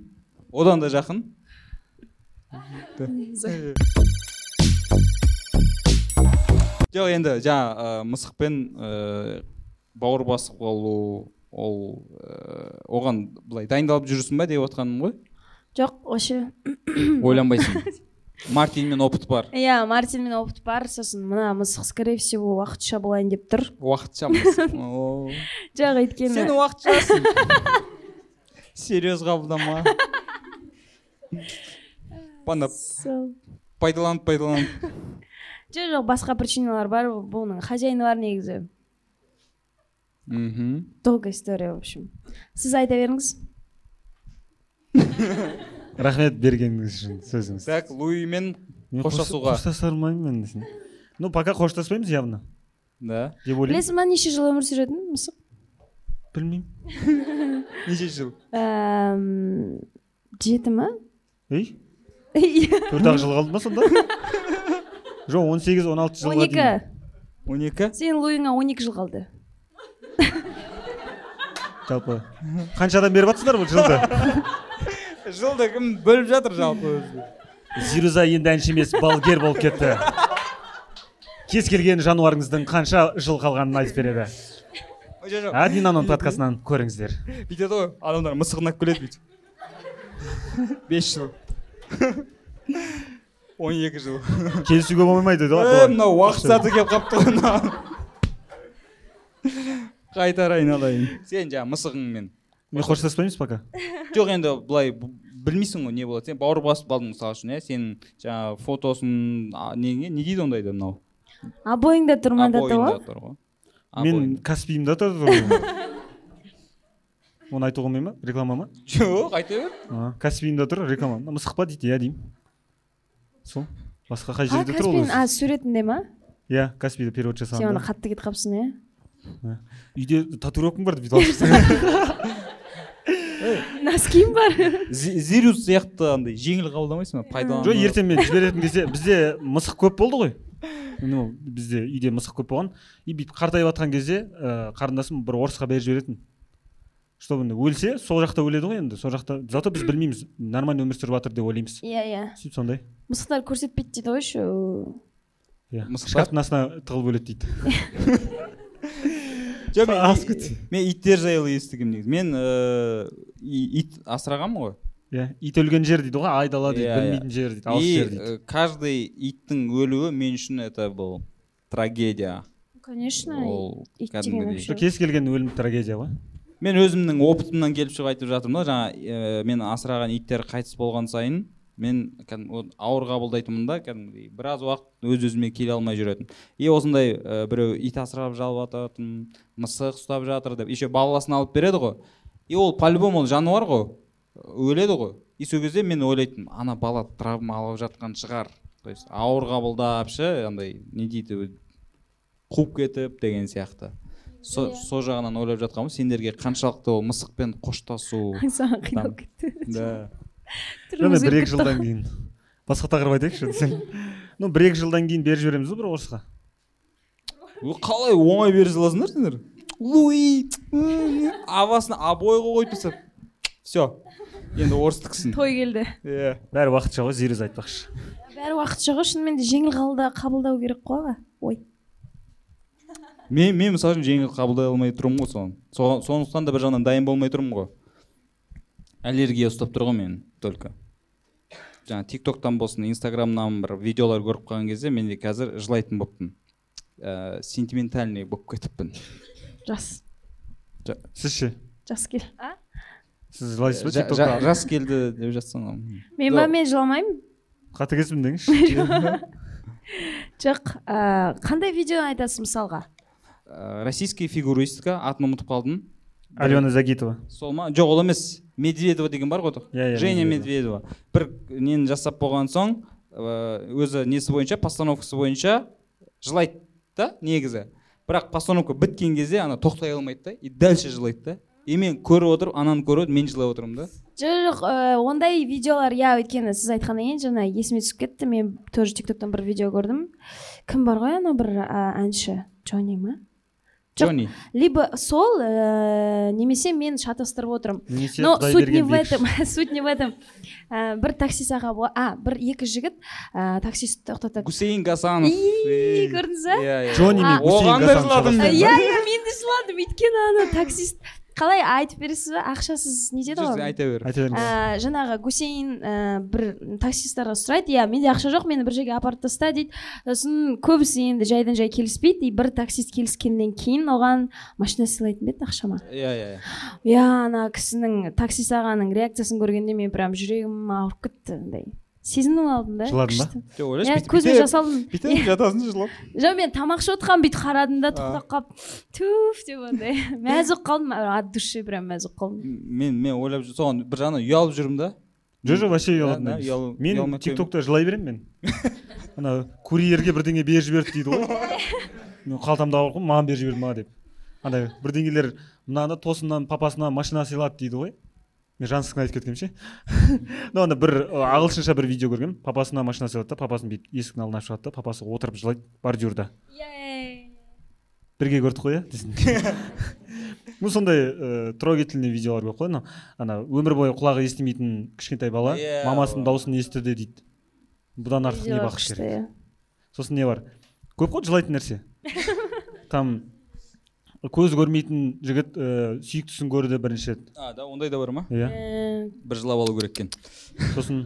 одан да жақын. Жоқ енді жаңа ә, мысықпен ә, бауыр басып қалу ол ә, оған былай дайындалып жүрсің ба деп отқаным ғой? Жоқ вообще ойланбайсың. Мартинмен опыт бар. Иә мартинмен опыт бар. Сосын мына мысық скорее всего уақытша болайын деп тұр. Уақытша жоқ өйткені сен уақытшасың. Серьез қабылдама. Ана пайдаланып пайдаланып. Жоқ жоқ басқа причиналар бар бұның. Хозяины бар негізі. Мхм. Долгая история в общем. Сіз айта беріңіз? Рахмет бергеніңіз үшін сөзіңіз. Так луимен Мен қоштасуға. қош- қоштаса алмаймын мен ну пока қоштаспаймыз явно. Да. Деп ойлаймын. Білесің ба неше жыл өмір сүретінін мысық? Білмеймін. Неше жыл? Эм, жеті ма? Ей. Төрт ақ жыл қалды ма сонда? Жоқ он сегіз он алты он жылға екі. дейін. Он екі? Сенің луиыңа он екі жыл қалды. Жалпы. Қаншадан беріп жатсыздар бұл жылды? Жылды кім бөліп жатыр жалпы өзі? Зируза енді әнші емес балгер болып кетті. Кез келген жануарыңыздың қанша жыл қалғанын айтып береді? Жоқ жоқ. Админаның подкастынан көріңіздер. Бүйтеді ғой адамдар мысық ұнап күледі бүйтіп. Бес жыл. Он екі жыл. Келісуге болмайды е ғой мынау уақыт заты келіп қалыпты ғой мынау. Қайтар айналайын. Сен жаңағы мысығыңмен. Мен қоштаспаймыз пока. Жоқ енді былай білмейсің ғой не болады. Сен бауыр басып қалдың мысалы үшін иә? Сенің жаңағы фотосын а, неге не дейді ондайды мынау? Ғой тұр ғой. Мен Обоиң. каспиімде тұр ғой. оны айтуға болмай ма? Реклама ма? Жоқ айта бер. А, каспиімде тұр реклама. Мысық па дейді иә деймін. Сол? Басқа қай жерде тұр ол а суретінде ма? Иә каспиде перевод сен жасағанда оны қатты кетіп қалыпсың иә? Үйде татуировкам бар бүйтіп алып носкиім бар. Зи- зирус сияқты андай жеңіл қабылдамайсың ба? Пайдалану жоқ ертең мен жіберетін кезде бізде мысық көп болды ғой. Ну бізде үйде мысық көп болған. И бүйтіп қартайып жатқан кезде ә, қарындасым бір орысқа беріп жіберетін. Чтобы өлсе сол жақта өледі ғой енді. Сол жақта зато біз білмейміз нормально өмір сүріп жатыр деп ойлаймыз. Иә иә. Сөйтіп сондай. Мысықтар көрсетпейді дейді ғой еще иә шкафтың астына тығылып өледі дейді. Жоқ мен, иттер жайлы естігемін негізі. Мен ит асырағанмын ғой. Иә ит өлген жер дейді ғой айдала дейді Иә, иә. білмейтін жер дейді алыс и жер дейді. э, каждый иттің өлуі мен үшін это был трагедия. Конечно ол кәдімгідей. кез келген өлім трагедия ғой. Мен өзімнің опытымнан келіп шығып айтып жатырмын да жаңа ә, мен асыраған иттер қайтыс болған сайын мен кәдімгі ауыр қабылдайтынмын да кәдімгідей біраз уақыт өз өзіме келе алмай жүретін и осындай ә, біреу ит асырап жататын мысық ұстап жатыр деп еще баласын алып береді ғой. И ол по любому ол жануар ғой. Өледі ғой. И сол кезде мен ойлайтынмын ана бала травма алып жатқан шығар. То есть ауыр қабылдап ше андай не дейді қуып кетіп деген сияқты. Со Иә. сол жағынан ойлап жатқанмын. Сендерге қаншалықты ол мысықпен қоштасу саған қиналып кетті. Да. Түріңіз бір екі жылдан кейін. Басқа тақырып айтайықшы десең ну бір екі жылдан кейін беріп жібереміз ғой бір орысқа. Ол қалай оңай бере саласыңдар сендер? Луи авасын обойға қойып тастап. Все енді орыстікісін той келді. Иә. Бәрі уақытша ғой зирез айтпақшы. Бәрі уақытша ғой шынымен де жеңіл қабылда- қабылдау керек қой аға. Ой. Мен мен мысалы үшін жеңіл қабылдай алмай тұрмын ғой соны Соған- сондықтан да бір жағынан дайын болмай тұрмын ғой. Аллергия ұстап тұр ғой мені только. Жаңа тик токтан болсын инстаграмнан бір видеолар көріп қалған кезде менде қазір жылайтын болыппын ә, сентиментальный болып кетіппін. Жас. Сіз ше? Жас кел. А? Сіз жылайсыз ба тиктокта жа- жас келді деп жатсаң ғой. мен ба мен жыламаймын қатыгезбін деңізші. Жоқ ә, қандай видео айтасыз мысалға? Ә, российский фигуристика атын ұмытып қалдым. Алена загитова. Сол ма? Жоқ ол емес. Медведева деген бар ғой Иә, иә, женя Медведева. бір нені жасап болған соң ә, өзі несі бойынша постановкасы бойынша жылайды да негізі. Бірақ постановка біткен кезде ана тоқтай алмайды да и дальше жылайды да. И мен көріп отырып ананы көріп мен жылап отырмын да. Жоқ ә, ондай видеолар иә өйткені сіз айтқаннан кейін жаңа есіме түсіп кетті. Мен тоже тик токтан бір видео көрдім. Кім бар ғой анау бір әнші? Джонни ма? Жоқ. Джонни либо сол ә, немесе мен шатастырып отырмын немесе но суть не в этом суть не в этом. Ә, бір таксист аға бол- а бір екі жігіт ә, таксист тоқтатады гусейн гасанов. Ии, көрдіңіз ба иә иә джонни мен оған да жыладым иә иә мен де жыладым өйткені ана таксист. Қалай айтып бересіз ба? Ақшасыз нетеді Жүз ғой айта бер. Айта беріңіз. Ә, жаңағы гусейн ә, бір таксисттарға сұрайды иә менде ақша жоқ мені бір жерге апарып таста дейді. Сосын көбісі енді жайдан жай келіспейді и бір таксист келіскеннен кейін оған машина сыйлайтын ба еді ақшама? Иә иә иә. иә ана кісінің таксист ағаның реакциясын көргенде мен прям жүрегім ауырып кетті андай. Сезініп алдым да Жыладың ба? жоқ ойлашы иә бүйтіп- көзбен бүйтіп- жас алдым бүйтіп жатасың жылап? Жоқ мен тамақ ішіп отқанмын бүйтіп қарадым да тоқтап қалып туф! деп андай. Мәз болып қалдым от души прям мәз болып қалдым. Мен мен ойлап жүр- соған бір жағынан ұялып жүрмін да. Жоқ жоқ вообще ұялатын мен ұялмай тиктокта жылай беремін мен. Ана курьерге бірдеңе беріп жіберді дейді ғой. Мен қалтамда бар ғой маған беріп жіберді маған деп. Андай бірдеңелер мынаны тосыннан папасына машина сыйлады дейді ғой. Мен жансыздықын айтып кеткенмін ше ну ана бір ағылшынша бір видео көргенмін. Папасына машина сыйлады да папасын бүйтіп есіктің алдына ашып жатады да папасы отырып жылайды бордюрда бірге көрдік қой иә десін. Ну сондай ыыы трогательный видеолар көп қой. Анау ана өмір бойы құлағы естімейтін кішкентай бала мамасының дауысын естіді дейді. Бұдан артық не бақыт керек? иә. сосын не бар? Көп қой жылайтын нәрсе. Там көзі көрмейтін жігіт ііі сүйіктісін көрді бірінші рет. А да ондай да бар ма? Иә. Бір жылап алу керек екен. Сосын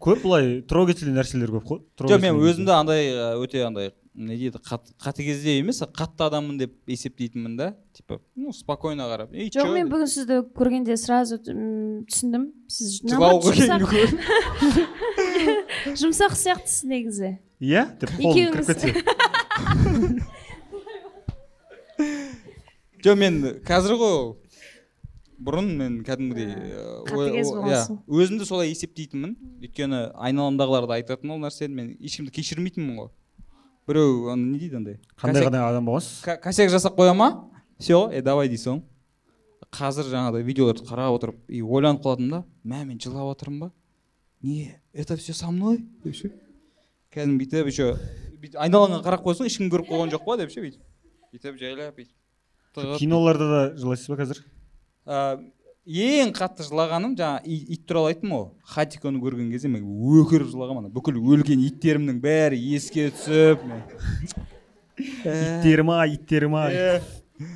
көп былай трогательный нәрселер көп қой. Жоқ мен өзімді андай өте андай не дейді қат- қатыгездеу емес қатты адаммын деп есептейтінмін да. Типа ну спокойно қарап. Ей жоқ мен бүгін сізді көргенде сразу түсіндім. Сіз жұмсақ- сияқтысыз негізі. Иә деп қолым кіріп кетсе. жоқ мен қазір ғой ол. бұрын мен кәдімгідей ә, Қатыгез болғансың. иә, өзімді солай есептейтінмін. Өйткені айналамдағылар да айтатын ол нәрсені мен ешкімді кешірмейтінмін ғой. Біреу ана не дейді андай? Қандай қандай адам болғансыз косяк жасап қоя ма? Все е давай дейсің. Қазір жаңағыдай видеоларды қарап отырып и ойланып қалатынмын да мә мен жылап жатырмын ба? Не это все со мной? Деп ше кәдімгі бүйтіп еще бүйтіп айналаңа қарап қойсаң ешкім көріп қойған жоқ па деп ше бүйтіп бүйтіп жайлап бүйтіп тығып. киноларда да жылайсыз ба қазір? А, ең қатты жылағаным жаңа ит, туралы айттым ғой. Хатиконы көрген кезде мен өкіріп жылағанмын ана. Бүкіл өлген иттерімнің бәрі еске түсіп иттерім ай иттерім ай. Ә,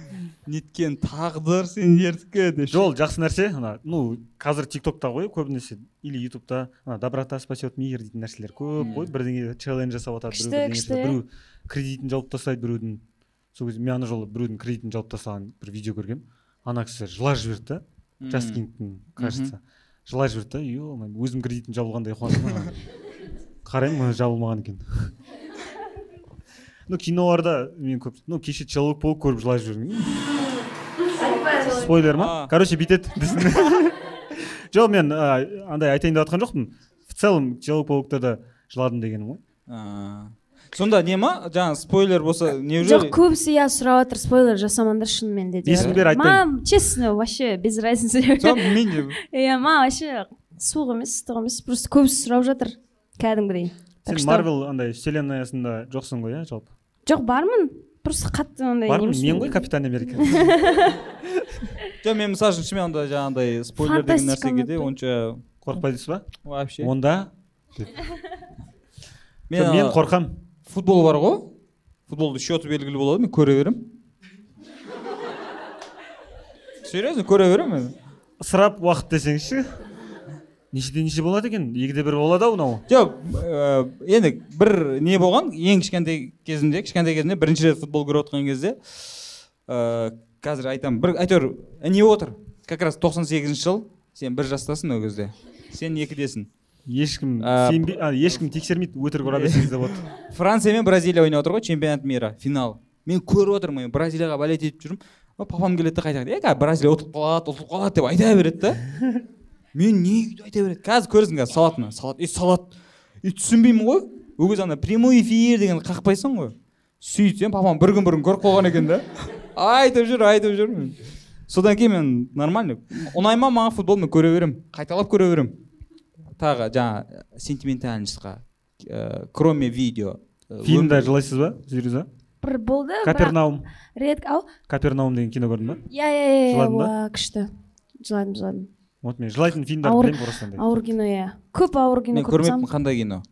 неткен тағдыр сендердікі деп ше. жоқ жақсы нәрсе. Ана ну қазір тиктокта ғой көбінесе или ютубта. Ана доброта спасет мир дейтін нәрселер көп қой. Бірдеңе челлендж жасап жатады біреу кредитін жауып тастайды біреудің. Сол кезде мен ана жолы біреудің кредитін жауып тастаған бір видео көргенмін. Ана кісі жылап жіберді да М. жас кингтің кажется. Жылай жіберді да е өзім кредитім жабылғандай қуандым қараймын ы, жабылмаған екен. Ну киноларда мен көп ну кеше человек паук көріп жылап жібердім. Спойлер ма? Короче бүйтеді жоқ мен андай айтайын деп жатқан жоқпын. В целом человек паукта да жыладым дегенім ғой. А. сонда не ма? жаңағы спойлер болса жоқ неужели көбісі иә сұрап жатыр спойлер жасамаңдар шынымен де Есімін бер, айтпаймын. маған честно вообще без разницы. Мен иә маған вообще суық емес ыстық емес. Просто көбісі сұрап жатыр кәдімгідей. Сен марвел андай вселенноясында жоқсың ғой иә жалпы? Жоқ бармын. Просто қатты ондай бармын? мен ғой капитан америка. Жоқ мен мысалы үшін шынымен онда жаңағыдай спойлер деген нәрсеге де онша қорықпайсыз ба? Вообще. Онда? Мен, мен ана қорқам футбол бар ғой. Футболдың счеты белгілі болады мен көре беремін серьезно көре беремін ысырап уақыт десеңізші. Нешеде неше болады екен? Екіде бір болады ау мынау? Жоқ э, енді бір не болған? Ең кішкентай кезімде кішкентай кезімде бірінші рет футбол көріп отқан кезде э, қазір айтамын. Бір әйтеуір не отыр? Как раз тоқсан сегізінші жыл. Сен бір жастасың ол кезде. Сен екідесің ешкім А, сенбей ешкім тексермейді өтірік ұра берсеңіз де болады франция мен бразилия ойнап отыр ғой чемпионат мира финал. Мен көріп отырмын мен бразилияға болеть етіп жүрмін. Папам келеді да қайта е қазір бразилия ұтылып қалады ұтылып қалады деп айта береді да. Мен не өйтіп айта береді? Қазір көресің қазір салады салат. Е салат. И түсінбеймін ғой. Ол кезде ана прямой эфир деген қақпайсың ғой. Сөйтсем папам бір күн бұрын көріп қалған екен да. Айтып жүр айтып жүр. Содан кейін мен нормально ұнай ма маған футбол мен көре беремін. Қайталап көре беремін. Тағы жаңа сентиментальностьқа ә, кроме видео ә, фильмде өмір- жылайсыз ба зируза бір болды капернаум. Редко ау? Капернаум деген кино көрдің ба? Иә иә иә Жыладың ба? уа, күшті. Жыладым жыладым. Вот мен жылайтын фильмдерді Ауыр- білемін просто андай ауыр кино иә. Көп ауыр кино мен көрмеппін қандай кино?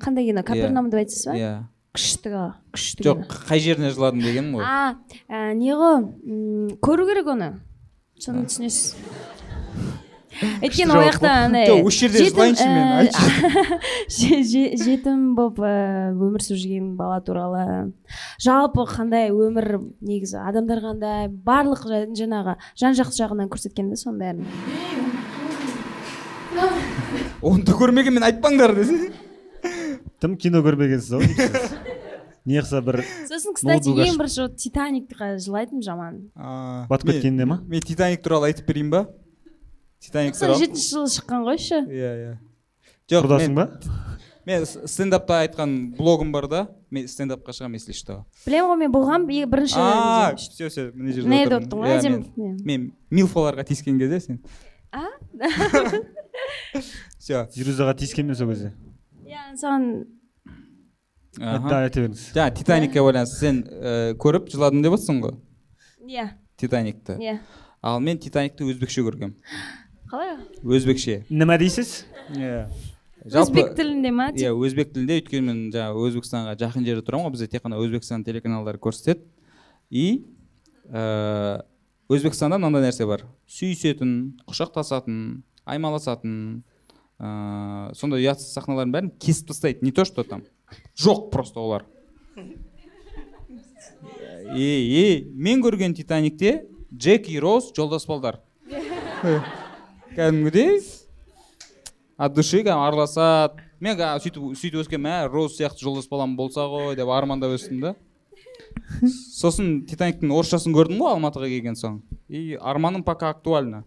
Қандай кино? Капернаум деп айтасыз ба? Иә. Күшті күшті жоқ қай жеріне жыладым дегенім ғой. А ә, не ғой көру керек оны. Соны түсінесіз. Өйткені ол жақта андай жоқ осы жерде жетім, жылайыншы мен айтшы же- же- жетім болып өмір сүріп жүрген бала туралы. Жалпы қандай өмір негізі? Адамдар қандай? Барлық жа- жаңағы жан жақты жағынан көрсеткен да соның бәрін. Оны да көрмеген мен айтпаңдар десе. Тым кино көрмегенсіз ау деймін не қылса бір сосын кстати ең бірінші вот титаникқа жылайтынмын жаман. А, батып кеткенде ма? мен титаник туралы айтып берейін ба? Титаник тоқсан туралы жетінші жылы шыққан ғой еще иә иә. Жоқ құрдасың мен, ба? мен стендапта айтқан блогым бар да. Мен стендапқа шығамын если что. Білемін ғой мен болғанмын бірінші а все все мына жерде деп отырмын. Иә, ғой мен- әдемі мен милфаларға тиіскен кезде сен. А? Все. Зирузаға тиіскенмін сол кезде. Иә саған да айта беріңіз жаңа титаникке байланысты. Сен ә, көріп жыладым деп отырсың ғой? Иә. Титаникті. Иә. Ал мен титаникті өзбекше көргенмін. Қалай? Өзбекше. Нема дейсіз? Иә. Өзбек тілінде ма иә өзбек тілінде. Өйткені мен жаңағы өзбекстанға жақын жерде тұрамын ғой. Бізде тек қана өзбекстан телеканалдары көрсетеді. И ә, өзбекстанда мынандай нәрсе бар. Сүйісетін құшақтасатын аймаласатын ә, сондай ұятсыз сахналардың бәрін кесіп тастайды. Не то что там жоқ просто олар. И, и мен көрген титаникте джек и роуз жолдас балдар кәдімгідей от души кәдімгі араласады мен сөйтіп сөйтіп өскенмін мә роуз сияқты жолдас балам болса ғой деп армандап өстім да. Сосын титаниктің орысшасын көрдім ғой алматыға келген соң. И арманым пока актуально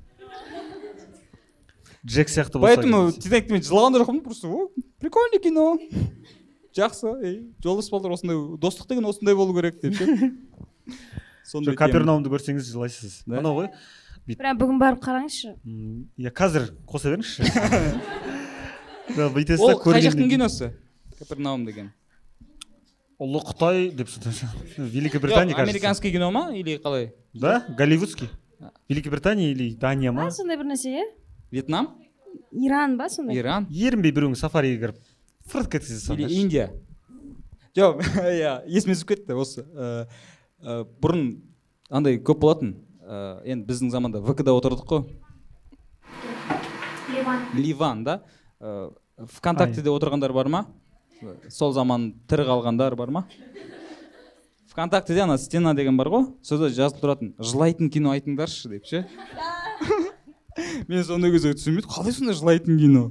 джек сияқты болса поэтому титаникті мен жылаған да жоқпын просто о прикольный кино. Жақсы ей жолдас балдар осындай достық деген осындай болу керек деп ше. Сондай капернаумды көрсеңіз жылайсыз. Анау ғой. Бірақ бүгін барып қараңызшы. Иә қазір қоса беріңізші. Бүйтесіз да ол қай жақтың киносы? Капернаум деген. Ұлы қытай деп великобритания американский кино ма или қалай? Да голливудский. Великобритания или дания ма? Сондай бір нәрсе иә? Вьетнам? Иран ба сондай? Иран. Ерінбей біреуің сафариге кіріп фырт кеткізесіз или сонда. Индия. Жоқ иә есіме түсіп кетті осы ә, ә, бұрын андай көп болатын. Ә, енді біздің заманда вк да отырдық қой. Ливан. Да? Ә, вконтактеде отырғандар бар ма? Сол заман тірі қалғандар бар ма? Вконтактеде ана стена деген бар ғой. Сонда жазылып тұратын. Жылайтын кино айтыңдаршы деп ше. Мен сондай кезде түсінбедім қалай сондай жылайтын кино?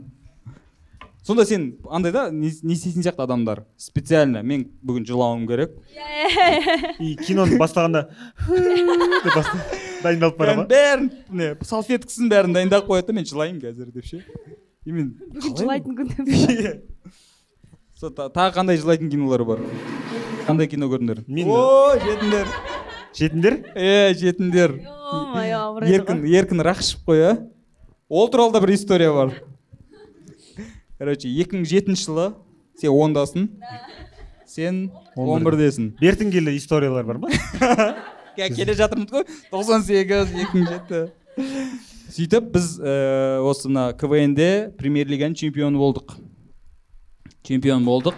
Сонда сен андай да не не істейтін сияқты адамдар. Специально. Мен бүгін жылауым керек. Иә, и киноны бастағанда дайындалып бара ма? Бәрін не салфеткасын бәрін дайындап қояды да мен жылайын қазір деп ше. И мен бүгін жылайтын күн Иә. Тағы қандай жылайтын кинолар бар? Қандай кино көрдіңдер? Мен- о жетіңдер жетіңдер е жетіңдер ё-моё еркін еркін рақышев қой а. Ол туралы да бір история бар. Короче екі мың жетінші жылы сен ондасың. Сен Он бірдесің. Бертін келе историялар бар ма? Ке- келе жатырмыз ғой. тоқсан сегіз екі мың жеті. Сөйтіп біз ә, осы мына квн де премьер лиганың чемпионы болдық. Чемпион болдық.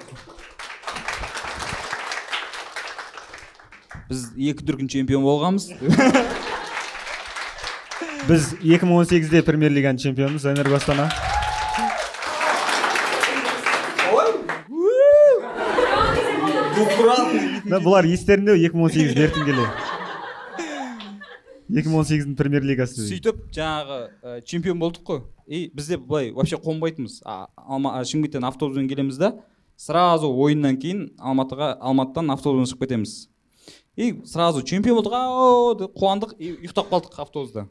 Біз екі дүркін чемпион болғанбыз. Біз 2018-де премьер лиганың чемпионымыз энерго Да, бұлар естерінде 2018 бертін келе. 2018-дің премьер лигасы сөйтіп жаңағы ә, чемпион болдық қой. И бізде былай вообще қонбайтынбыз. Шымкенттен автобуспен келеміз да сразу ойыннан кейін алматыға алматыдан автобуспен шығып кетеміз. И сразу чемпион болдық. Ау деп қуандық и ұйықтап қалдық автобуста.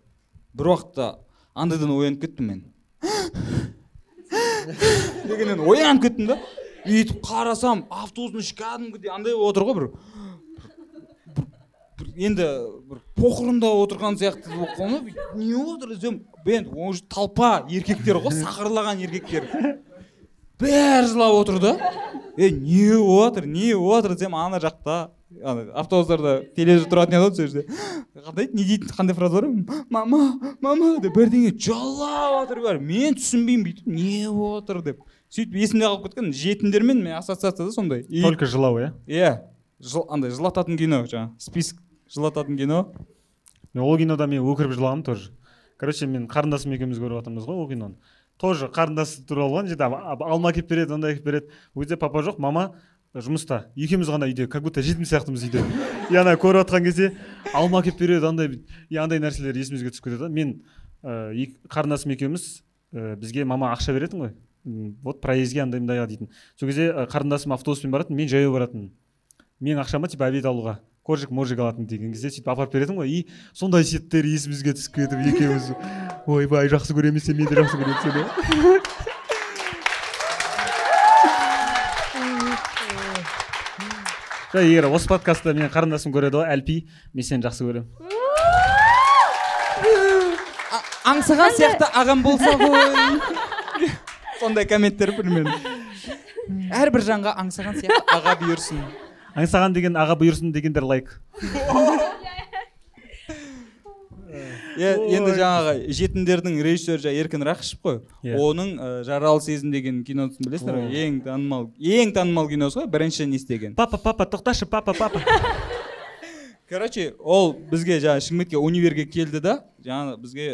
Бір уақытта андайдан оянып кеттім мен. Дегеннен оянып кеттім да. Өйтіп қарасам автобустың іші кәдімгідей андай болып отыр ғой бір. Енді бір похоронда отырған сияқты болып ғой не болып жатыр десем енді уже толпа еркектер ғой сақырлаған еркектер бәрі жылап отыр да. Е не болып жатыр не болып жатыр десем ана жақта ана автобустарда телевизор тұратын еді ғой сол жерде. Қандай не дейтін қандай фраза бар? Мама мама деп бірдеңе жылап жатыр бәрі. Мен түсінбеймін бүйтіп не болып жатыр деп. Сөйтіп есімде қалып кеткен жетімдермен мен ассоциация да сондай. И- только жылау иә? Иә. Жыл андай жылататын кино жаңағы список жылататын кино. Мен ол кинода мен өкіріп жылағанмын тоже. Короче мен қарындасым екеуміз көріп жатырмыз ғой ол киноны. Тоже қарындасы туралы ғой ана жерде алма әкеліп береді андай әкеліп береді. Ол кезде папа жоқ мама жұмыста. Екеуміз ғана үйде как будто жетім сияқтымыз үйде. И ана көріп жатқан кезде алма әкеліп береді андай и андай нәрселер есімізге түсіп кетеді да. Мен ә, ек- қарындасым екеуміз ә, бізге мама ақша беретін ғой. Вот проездге андай мындайға дейтін. Сол кезде қарындасым автобуспен баратын мен жаяу баратынмын менің ақшама типа обед алуға коржик можик алатын деген кезде сөйтіп апарып беретін ғой. И сондай сеттер есімізге түсіп кетіп екеуміз ойбай жақсы көремін сен мен де жақсы көремін сені. Жа егер осы подкастты менің қарындасым көреді ғой әлпи мен сені жақсы көремін. Аңсаған сияқты ағам болса ғой. сондай комменттер примерно әрбір жанға аңсаған сияқты. Аға бұйырсын. Аңсаған деген аға бұйырсын дегендер лайк. Енді жаңағы жетімдердің режиссері жаңағы еркін рақышев қой. Иә. оның жаралы сезім деген киносын білесіңдер О. ғой ең танымал ең танымал киносы ғой бірінші не істеген. Папа папа тоқташы папа папа. Короче ол бізге жаңағы шымкентке универге келді да жаңағы бізге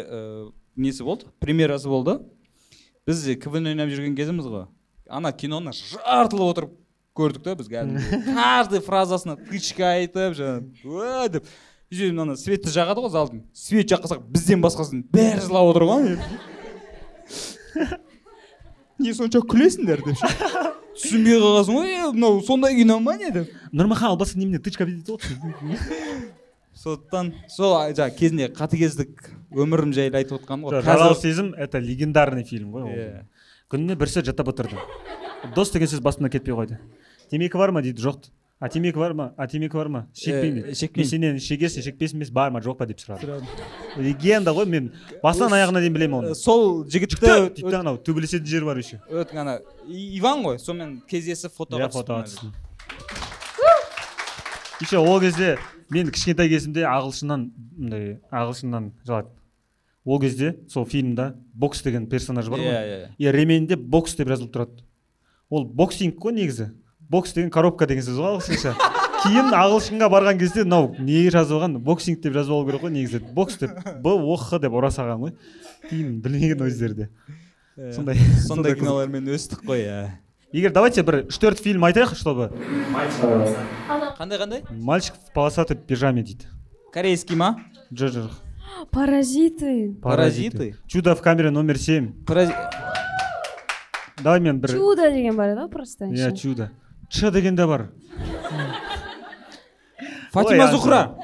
несі болды? Премьерасы болды. Біз квн ойнап жүрген кезіміз ғой. Ана киноны жартылап отырып көрдік та біз кәдімгі каждый фразасына тычка айтып жаңағы деп. Сөйтіп ана светті жағады ғой залдың. Свет жаққызсақ бізден басқасының бәрі жылап отыр ғой. Не сонша күлесіңдер деп түсінбей қаласың ғой е мынау сондай кино ма не? деп. Нұрмахан ал басқа немене тычка бүйтіп отырсың сондықтан сол жаңағы кезінде қатыгездік өмірім жайлы айтып отқаным ғой. Жаралы сезім это легендарный фильм ғой ол. Иә. күніне бір сәт жаттап отырды. Дос деген сөз басымнан кетпей қойды. Темекі бар ма? дейді жоқ. А темекі бар ма? А темекі бар ма? Шекпеймін дейді шекпеймін. сенен шегесің шекпейсің емес бар ма? Жоқ па? деп сұрады. Легенда ғой мен. Басынан аяғына дейін білемін оны. Сол жігітті дейді да анау төбелесетін жері бар еще. Ана иван ғой сонымен кездесіп фотоға фотоға түстім еще ол кезде мен кішкентай кезімде ағылшыннан мындай ағылшыннан жалады ол кезде сол фильмда бокс деген персонаж бар иә ғой. Иә и ременінде бокс деп жазылып тұрады. Ол боксинг қой негізі. Бокс деген коробка деген сөз ғой ағылшынша. Кейін ағылшынға барған кезде мынау не жазып алған боксинг деп жазып алу керек қой негізі. Бокс деп. Б о х деп ұра салған ғой. Кейін білмеген өздері де. Иә. сондай сондай кинолармен өстік қой иә. Егер давайте бір үш төрт фильм айтайық чтобы қандай қандай? Мальчик в полосатой пижаме дейді. Корейский ма? Жоқ жоқ паразиты. Паразиты? чудо в камере номер семь. Парази- давай мен бір чудо деген бар еді ғой просто иә чудо. Ч деген де бар фатима зухра.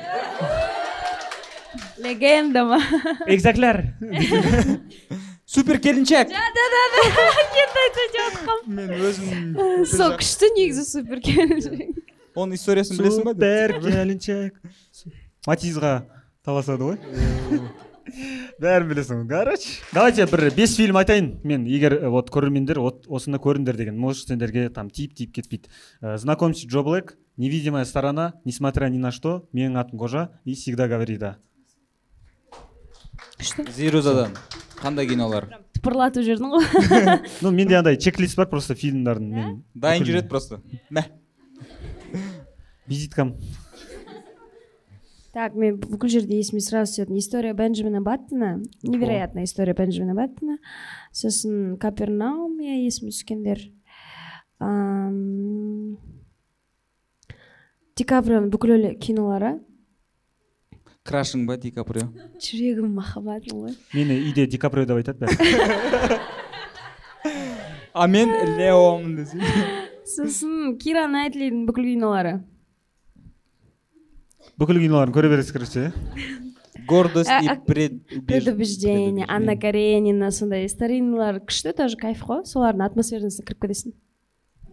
Легенда ма. Экзаклар супер келіншек да да да да. Енді айтып мен өзім сол күшті негізі супер келіншек оның историясын білесің ба супер келіншек матизға таласады ғой. Бәрін білесің. Ғой короче давайте бір бес фильм айтайын. Мен егер э, вот көрермендер вот осыны көріңдер деген. Может сендерге там тиіп тиіп кетпейді. Э, знакомьтесь джо блэк невидимая сторона несмотря ни на что менің атым қожа и всегда говори да күшті зирузадан. Қандай кинолар? Тыпырлатып жүрдің ғой. Ну менде андай чек лист бар просто фильмдардың. Мен дайын жүреді просто. Мә. Визиткам. Так мен бүкіл жерде есіме сразу түсетін история бенджамина баттона невероятная история бенджамина баттона сосын капернаум иә есіме түскендер ди каприоның бүкіл кинолары крашың ба ди каприо жүрегім махаббатым ғой мені үйде ди каприо деп айтады бәрі а мен леомын десең сосын кира найтлидің бүкіл кинолары бүкіл киноларын көре бересіз короче иә гордость А- и предубеждение. анна каренина сондай старинныйлар күшті тоже кайф қой солардың атмосферасына кіріп кетесің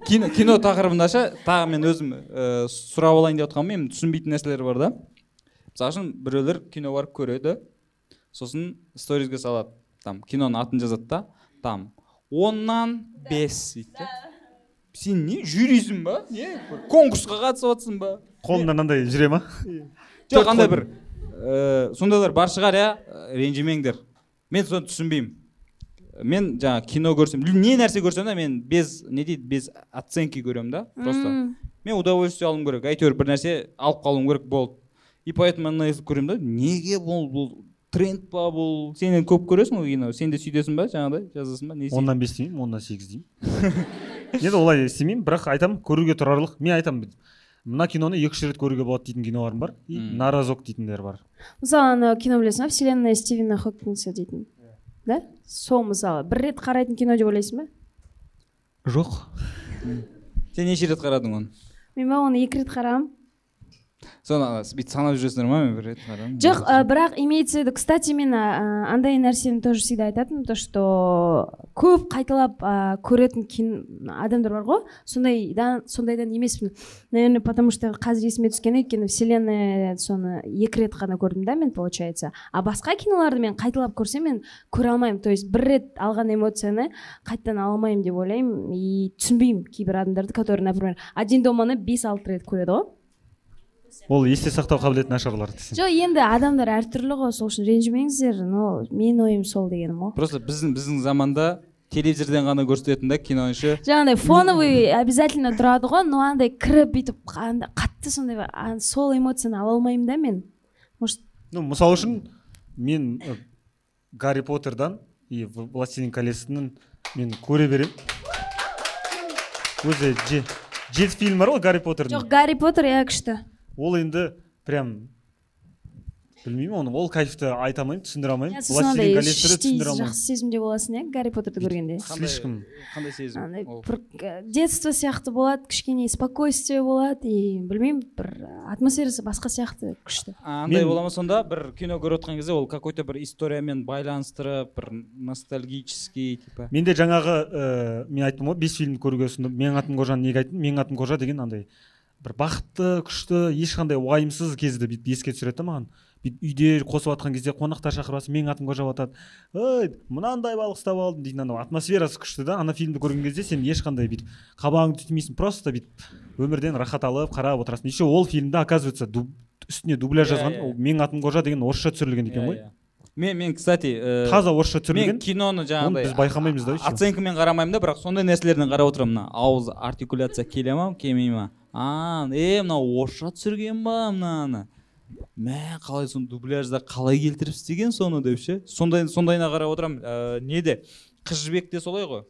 кино, кино тақырыбында ше тағы мен өзім ә, сұрап алайын деп отқаным мен түсінбейтін нәрселер бар да. Мысалы үшін біреулер кино барып көреді сосын сторизге салады. Там киноның атын жазады да. Там оннан бес дейді сен не жюрисің ба? Не? Бір конкурсқа қатысып жатрсың ба? Қолымда мынандай жүре ма? Жоқ андай бір ә, сондайлар бар шығар иә? Ә, ренжімеңдер. Мен соны түсінбеймін. Мен жаңағы кино көрсем не нәрсе көрсем да мен без не дейді без оценки көремін да просто. Мен удовольствие алуым керек. Әйтеуір бір нәрсе алып қалуым керек болды. И поэтому ана көремін да. Неге бұл бұл тренд па бұл? Сен енді көп көресің ғой кино. Сен де сөйтесің ба жаңағыдай? Жазасың ба? Не оннан бес демеймін оннан сегіз деймін. енді олай істемеймін бірақ айтамын көруге тұрарлық. Мен айтамын мына киноны екі үш рет көруге болады дейтін киноларым бар. И М. на разок дейтіндер бар. Мысалы анау кино білесің ба вселенная стивена хокинса дейтін. Да? Сол мысалы. Бір рет қарайтын кино деп ойлайсың ба жоқ. Сен неше рет қарадың оны? Мен ба оны екі рет қарағанмын соны бүйтіп санап жүресіңдер ма мен бір рет қарадым жоқ бірақ имеется в виду кстати мен ә, андай нәрсені тоже всегда айтатынмын то что көп қайталап ә, көретін адамдар бар ғой. Сондайдан сондайдан емеспін. Наверное потому что қазір есіме түскен өйткені вселенная соны екі рет қана көрдім да мен получается. А басқа киноларды мен қайталап көрсем мен көре алмаймын. То есть бір рет алған эмоцияны қайтадан ала алмаймын деп ойлаймын. И түсінбеймін кейбір адамдарды которые например один доманы бес алты рет көреді ғой. Ол есте сақтау қабілеті нашарлар десең жоқ енді адамдар әртүрлі ғой сол үшін ренжімеңіздер. Но менің ойым сол дегенім ғой. Просто біздің біздің заманда телевизордан ғана көрсететін да киноны ше жаңағыдай фоновый обязательно тұрады ғой но андай кіріп бүйтіп андай қатты сондай сол эмоцияны ала алмаймын да мен. Может ну мысалы үшін мен э, гарри поттердан и властелин колесінің мен көре беремін өзі же- жеті фильм бар ғой гарри поттердің жоқ гарри поттер иә күшті ол енді прям білмеймін оны ол кайфты айта алмаймын түсіндіре алмаймын. Іштей жақсы сезімде боласың иә гарри поттерді көргенде. слишком. қандай сезім? Андай бір э, детство сияқты болады кішкене спокойствие болады и білмеймін бір атмосферасы басқа сияқты күшті. А, андай бола ма сонда? Бір кино көріп отқан кезде ол какой то бір историямен байланыстырып бір ностальгический типа. Менде жаңағы ә, мен айттым ғой бес фильмді көруге ұсындым. Менің атым қожаны неге айттым? Менің атым қожа деген андай. Бір бақытты күшті ешқандай уайымсыз кезді бүйтіп еске түсіреді да маған. Бүйтіп үйде қосып жатқан кезде қонақтар шақырып жатса менің атым қожа деп жатады. Ой мынандай балық ұстап алдым дейтін анау. Атмосферасы күшті да. Ана фильмді көрген кезде сен ешқандай бүйтіп қабағыңды түймейсің просто бүйтіп өмірден рахат алып қарап отырасың. Еще ол фильмде оказывается дуб, үстіне дубляж Иә, жазған иә. ол менің атым қожа деген орысша түсірілген екен Иә, ғой. иә. мен мен кстати ә, таза орысша мен түсірілген. киноны оны жаңағыдай біз байқамаймыз да оценкамен қарамаймын да бірақ сондай нәрселерден қарап отырамын мына. Ауыз артикуляция келе ма келмей ма? А е мынау орысша түсірген ба мынаны? Мә қалай соны дубляжда қалай келтіріп істеген соны деп ше? Сондай сондайына қарап отырамын. Ә, неде қыз жібек те солай ғой.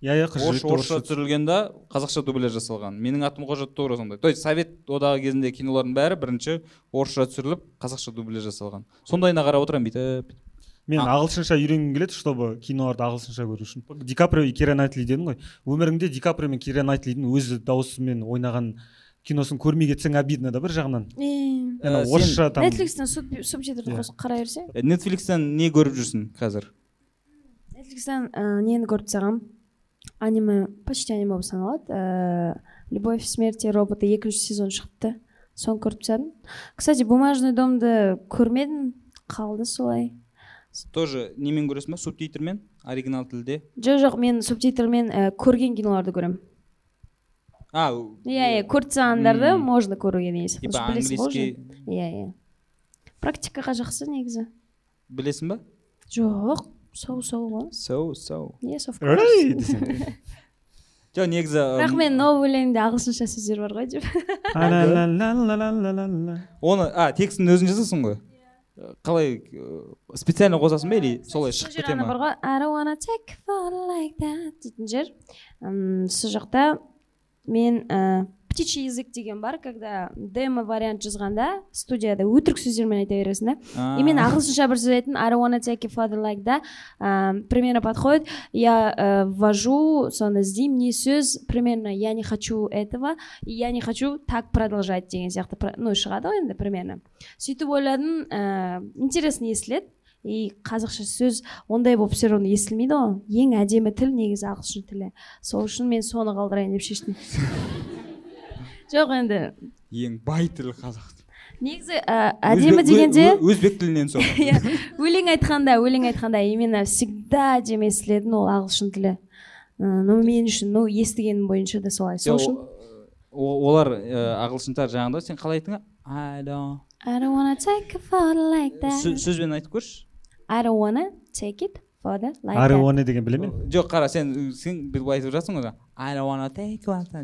Иә иә қыз орысша жібекті орысша түсірілген да қазақша дубляж жасалған. Менің атым қожа тура сондай. То есть совет одағы кезінде кинолардың бәрі бірінші орысша түсіріліп қазақша дубляж жасалған. Сондайына қарап отырамын бүйтіп бүйтіп. Мен ағылшынша үйренгім келеді чтобы киноларды ағылшынша көру үшін. Ди каприо и кира найтли дедің ғой. Өміріңде ди каприо мен кира найтлидің өзі дауысымен ойнаған киносын көрмей кетсең обидно да бір жағынан? Э, орысша там нетфликстен субтитрді Иә. қосып қарай берсең Э, нетфликстен не көріп жүрсің қазір? Нетфликстен ә, нені көріп тастағанмын? Аниме почти аниме болып саналады. Ә, любовь смерть и роботы екінші сезон шығыпты соны көріп тастадым. Кстати бумажный домды көрмедім. Қалды солай. Тоже немен көресің ба субтитрмен? Оригинал тілде? Жоқ жоқ мен субтитрмен ә, көрген киноларды көремін. А иә иә көріп тастағандарды можно көруге негізі типа английский. Иә иә. Практикаға жақсы негізі. Білесің ба жоқ соу соу ғой. So so yes of course. жоқ негізі бірақ мен новый өлеңде ағылшынша сөздер бар ғой деп. Оны а текстін өзің жазасың ғой? Қалай специально қосасың ба или солай шығып кете ма бар ғой I don't wanna take like that дейтін жер. Сол жақта мен птичий язык деген бар когда демо вариант жазғанда студияда өтірік сөздермен айта бересің да? И мен ағылшынша бір сөз айттым I wanna take further like that примерно подходит. Я э, ввожу соны іздеймін не сөз примерно я не хочу этого и я не хочу так продолжать деген сияқты ну шығады ғой енді примерно. Сөйтіп ойладым ә, интересно естіледі. И қазақша сөз ондай болып все равно естілмейді ғой. Ең әдемі тіл негізі ағылшын тілі. Сол үшін мен соны қалдырайын деп шештім. жоқ енді. Ең бай тіл қазақ негізі әдемі дегенде өзбек тілінен сол иә өлең айтқанда өлең айтқанда именно всегда әдемі естілетін ол ағылшын тілі. Ну мен үшін ну естігенім бойынша да солай. Сол үшін олар ағылшындар жаңағыда сен қалай айттың? I don't I don't wanna take a photo like that. Сөзбен айтып көрші. I don't wanna take it. Болады like деген білемін жоқ қара сен сен бүйтіп айтып жатрсың ғой take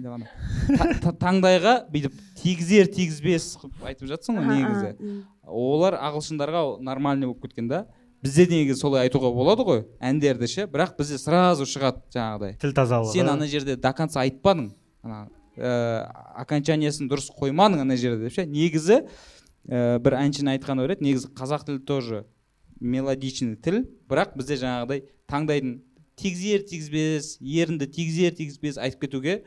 деп таңдайға бүйтіп тигізер тигізбес қылып айтып жатсың ғой негізі олар ағылшындарға нормальный болып кеткен да бізде негізі солай айтуға болады ғой әндерді ше бірақ бізде сразу шығады жаңағыдай тіл тазалығы сен ана жерде до конца айтпадың ана ә, окончаниясын дұрыс қоймадың ана жерде деп ше негізі ә, бір әншіні айтқан еді негізі қазақ тілі тоже мелодичный тіл. Бірақ бізде жаңағыдай таңдайдың тигізер тигізбес ерінді тигізер тигізбес айтып кетуге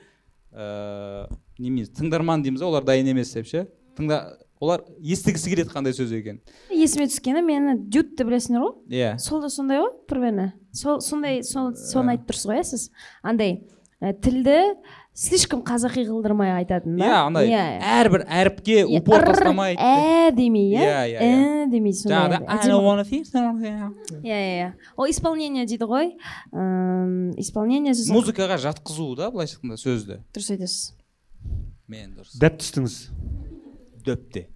ыыы ә, немене тыңдарман дейміз олар дайын емес деп ше? Тыңда олар естігісі келеді қандай сөз екенін. Есіме түскені мені дютті білесіңдер ғой? Иә. Сол да сондай ғой примерно сол сондай соны айтып тұрсыз ғой иә сіз? Андай ә, тілді слишком қазақи қылдырмай айтатын да? Иә андай әрбір әріпке упор тастамай ә демей иә? Иә иә демей сондай иә иә ол исполнение дейді ғой. Исполнение музыкаға жатқызу да былайша айтқанда сөзді? Дұрыс айтасыз. Мен дұрыс. Дәп түстіңіз. Дөпте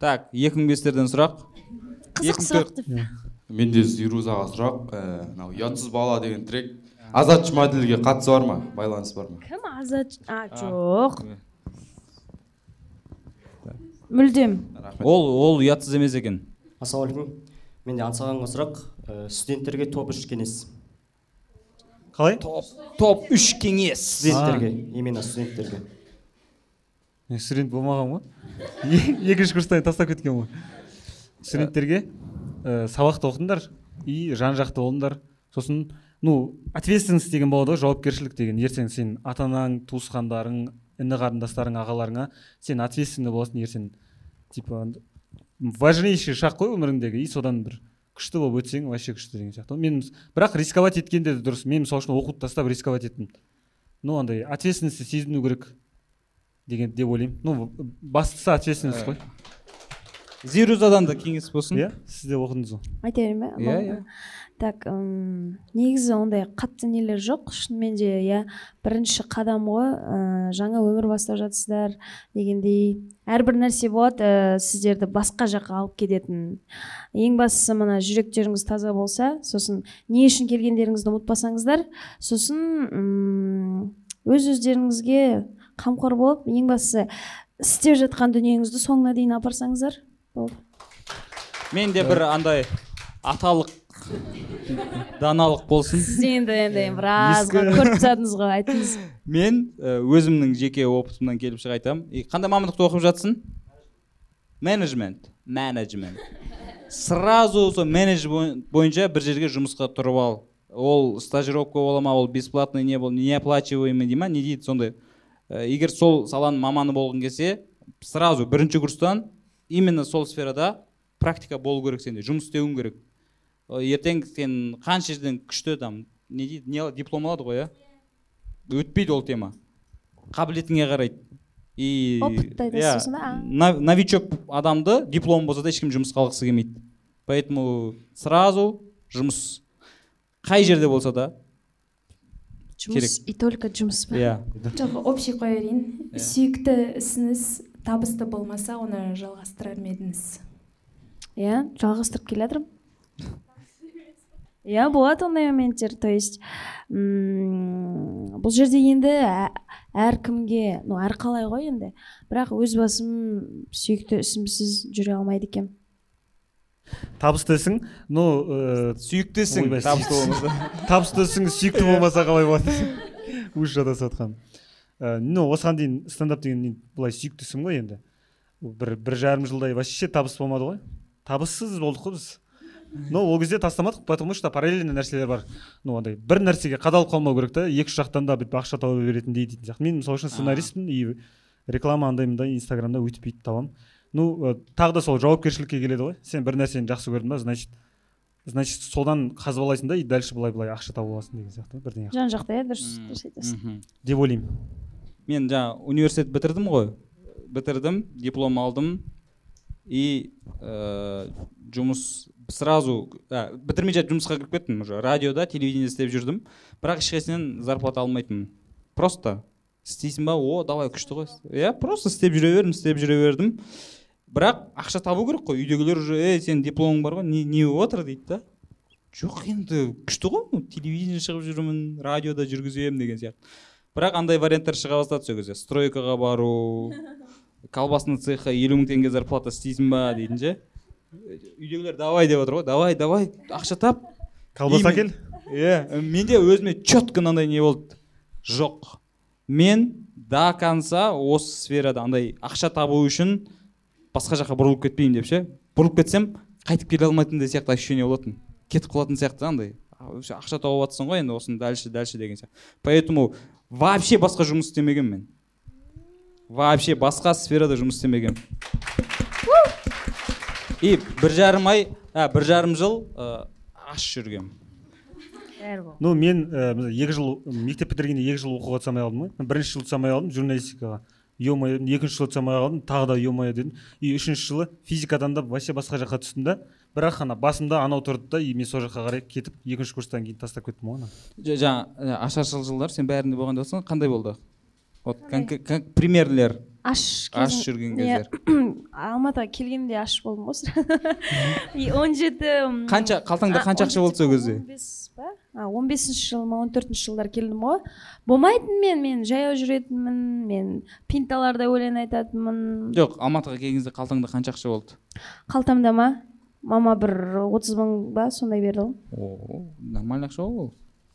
так екі мың бестерден сұрақ. Қызық сұрақ деп. Менде зирузаға сұрақ мынау ұятсыз бала деген трек азат жұмаділге қатысы бар ма? Байланысы бар ма? Кім азат? А жоқ. мүлдем. Ол ол ұятсыз емес екен. Ассалаумағалейкум менде аңсағанға сұрақ студенттерге топ үш кеңес. Қалай? Топ топ үш кеңес. Студенттерге именно студенттерге. Мен студент болмағанмын ғой. Екінші курстан тастап кеткенмін ғой. Студенттерге ә, сабақты оқыңдар и жан жақты болыңдар. Сосын ну ответственность деген болады ғой жауапкершілік деген. Ертең сен ата анаң туысқандарың іні қарындастарың ағаларыңа сен ответственный боласың ертең. Типа важнейший шақ қой өміріңдегі. И содан бір күшті болып өтсең вообще күшті деген сияқты. Мен бірақ рисковать еткен де дұрыс. Мен мысалы үшін оқуды тастап рисковать еттім. Ну андай ответственностьті сезіну керек деген деп ойлаймын. Ну бастысы ответственность қой. Зирузадан да кеңес болсын. Иә сіз де оқыдыңыз ғой. Айта берейін ба? Иә иә. Так негізі ондай қатты нелер жоқ. Шынымен де иә бірінші қадам ғой. Ә, жаңа өмір бастап жатсыздар дегендей. Әрбір нәрсе болады ә, сіздерді басқа жаққа алып кететін. Ең бастысы мына жүректеріңіз таза болса сосын не үшін келгендеріңізді ұмытпасаңыздар сосын өз өздеріңізге қамқор болып ең бастысы істеп жатқан дүниеңізді соңына дейін апарсаңыздар. Болды менде бір андай аталық даналық болсын. Сіз енді енді біраз көріп тастадыңыз ғой айтыңыз мен өзімнің жеке опытымнан келіп шыға айтамын. Қандай мамандықты оқып жатсың? Менеджмент. Менеджмент. Сразу сол менеджмент бойынша бір жерге жұмысқа тұрып ал. Ол стажировка бола ма ол бесплатный не бол неоплачиваемый дей ма не дейді сондай. Егер сол саланың маманы болғың келсе сразу бірінші курстан именно сол сферада практика болу керек сенде жұмыс істеуің керек. Ертең сен қанша жерден күшті там не дейді не диплом алады ғой иә? Өтпейді ол тема. Қабілетіңе қарайды. И иә новичок адамды диплом болса да ешкім жұмысқа алғысы келмейді. Поэтому сразу жұмыс. Қай жерде болса да жұмыс и только жұмыс па? Иә. Жоқ общий қоя берейін. Сүйікті ісіңіз табысты болмаса оны жалғастырар ма едіңіз иә жалғастырып келе жатырмын. Иә болады ондай моменттер. То есть бұл жерде енді әркімге ну әрқалай ғой енді. Бірақ өз басым сүйікті ісімсіз жүре алмайды екенмін табысты ісің? Ну ә, сүйікті ісің. табысты болмаса. Табысты ісің сүйікті болмаса қалай болады? Уже шатасып жатқаным ә, ну осыған дейін стендап деген былай сүйікті ісім ғой енді. Бір бір жарым жылдай вообще табыс болмады ғой. Табыссыз болдық қой біз. Но ол кезде тастамадық потому что параллельный нәрселер бар. Ну андай бір нәрсеге қадалып қалмау керек та екі үш жақтан да бүйтіп ақша тауып беретіндей дейтін сияқты. Мен мысалы үшін сценаристпін и реклама андай мындай инстаграмда өйтіп бүйтіп табамын. Ну ә, тағы да сол жауапкершілікке келеді ғой. Сен бір нәрсені жақсы көрдің ба значит значит содан қазбалайсың да и дальше былай былай ақша тауып аласың деген сияқты бірдеңе жан жақты иә дұрыс дұрыс айтасың. деп ойлаймын. Мен жаңа университет бітірдім ғой. Бітірдім диплом алдым и ә, жұмыс сразу ә, бітірмей жатып жұмысқа кіріп кеттім уже. Радиода телевидение істеп жүрдім. Бірақ ешқайсысынан зарплата алмайтынмын. Просто істейсің ба? О давай күшті ғой. Иә просто істеп жүре бердім істеп жүре бердім. Бірақ ақша табу керек қой. Үйдегілер уже ей сенің дипломың бар ғой не, не болып жатыр дейді да. Жоқ енді күшті ғой телевидение шығып жүрмін радиода жүргіземін деген сияқты. Бірақ андай варианттар шыға бастады сол кезде. Стройкаға бару колбасный цехқа елу мың теңге зарплата істейсің ба дейтін ше. Үйдегілер давай деп отыр ғой. Давай давай ақша тап колбаса әкел. Иә менде өзіме четко мынандай не болды. Жоқ. Мен до конца осы сферада андай ақша табу үшін басқа жаққа бұрылып кетпеймін деп ше? Бұрылып кетсем қайтып келе алмайтындай сияқты ощущение болатын. Кетіп қалатын сияқты андай. Ақша тауып жатрсың ғой енді осыны дальше дальше деген сияқты. Поэтому вообще басқа жұмыс істемегенмін мен. Вообще басқа сферада жұмыс істемегенмін. И бір жарым ай ә, бір жарым жыл ә, аш жүргенмін ну мен ә, екі жыл мектеп бітіргенде екі жыл оқуға түсе алмай қалдым ғой. Бірінші жылы түсе алмай қалдым журналистикаға. Е мое екінші жылы түсе алмай қалдым тағы да е мое дедім. И үшінші жылы физикадан да вообще басқа жаққа түстім да. Бірақ ана басымда анау тұрды да и мен сол жаққа қарай кетіп екінші курстан кейін тастап кеттім ғой ана. Жаңа ашаршылық жылдар сен бәрінде болған деп жатрсың қандай болды? Вот примерлер. Аш аш жүрген кездер. Алматыға келгенде аш болдым ғой он жеті қанша қалтаңда қанша ақша болды сол кезде? он бес па? Он бесінші жыл ма он төртінші жылдары келдім ғой. Болмайтын мен мен жаяу жүретінмін мен пинталарда өлең айтатынмын. Жоқ алматыға келген кезде қалтаңда қанша ақша болды? Қалтамда ма? Мама бір отыз мың ба сондай берді ғой нормальный ақша ғой ол.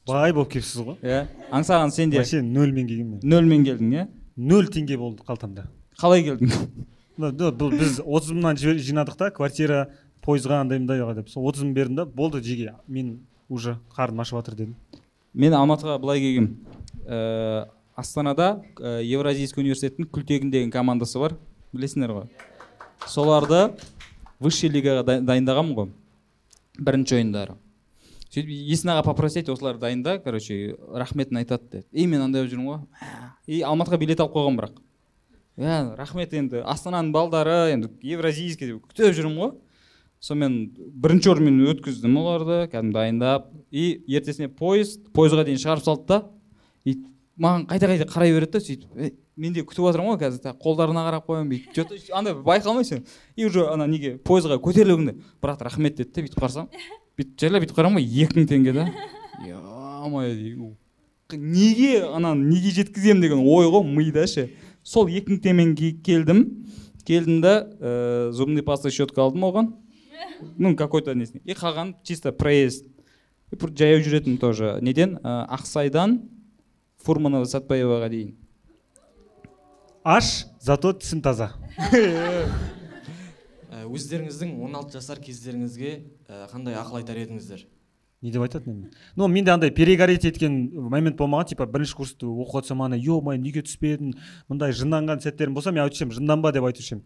Бай болып келіпсіз ғой. Иә аңсаған сен де вообще нөлмен келгенмін нөлмен келдің иә? Нөл теңге болды қалтамда. Қалай келдің? Бұл біз отыз мыңнан жинадық та квартира пойызға андай мындай деп. Сол отыз мың бердім да болды жеге мен уже қарным ашып жатыр дедім. Мен алматыға былай келгенмін ә, астанада ә, евразийский университеттің күлтегін деген командасы бар. Білесіңдер ғой. Соларды высший лигаға дайындағанмын ғой. Бірінші ойындары. Сөйтіп есін аға попросить осыларды дайында короче рахметін айтады деді. И мен андай болып жүрмін ғой. И алматыға билет алып қойғанмын бірақ. Иә рахмет енді. Астананың балдары енді евразийский деп күтіп жүрмін ғой. Сонымен бірінші орынмен өткіздім оларды кәдімгі дайындап. И ертесіне пойыз пойызға дейін шығарып салды да. И маған қайта қайта қарай береді да сөйтіп мен де күтіп жатырмын ғой қазір қолдарына қарап қоямын бүйтіп че андай байқалмайсың и уже ана неге пойызға көтеріле күнде брат рахмет деді да бүйтіп қарасам. Бүйтіп жайлап бүйтіп қараймын ғой екі мың теңге да. Е мое неге ананы неге жеткіземін деген ой ғой мида ше. Сол екі мың теңгемен келдім. Келдім да ә, зубный паста щетка алдым оған. Ну какой то несіне и қалған чисто проезд. Жаяу жүретінмін тоже. Неден? Ә, ақсайдан фурманова сәтбаеваға дейін. Аш зато тісім таза. Өздеріңіздің 16 жасар кездеріңізге қандай ақыл айтар едіңіздер? Не деп айтатын едім ну менде андай перегореть еткен момент болмаған типа бірінші курсты оқуға түсем ана е мое неге түспедім мындай жынданған сәттерім болса мен айтушы едім жынданба деп айтушы едім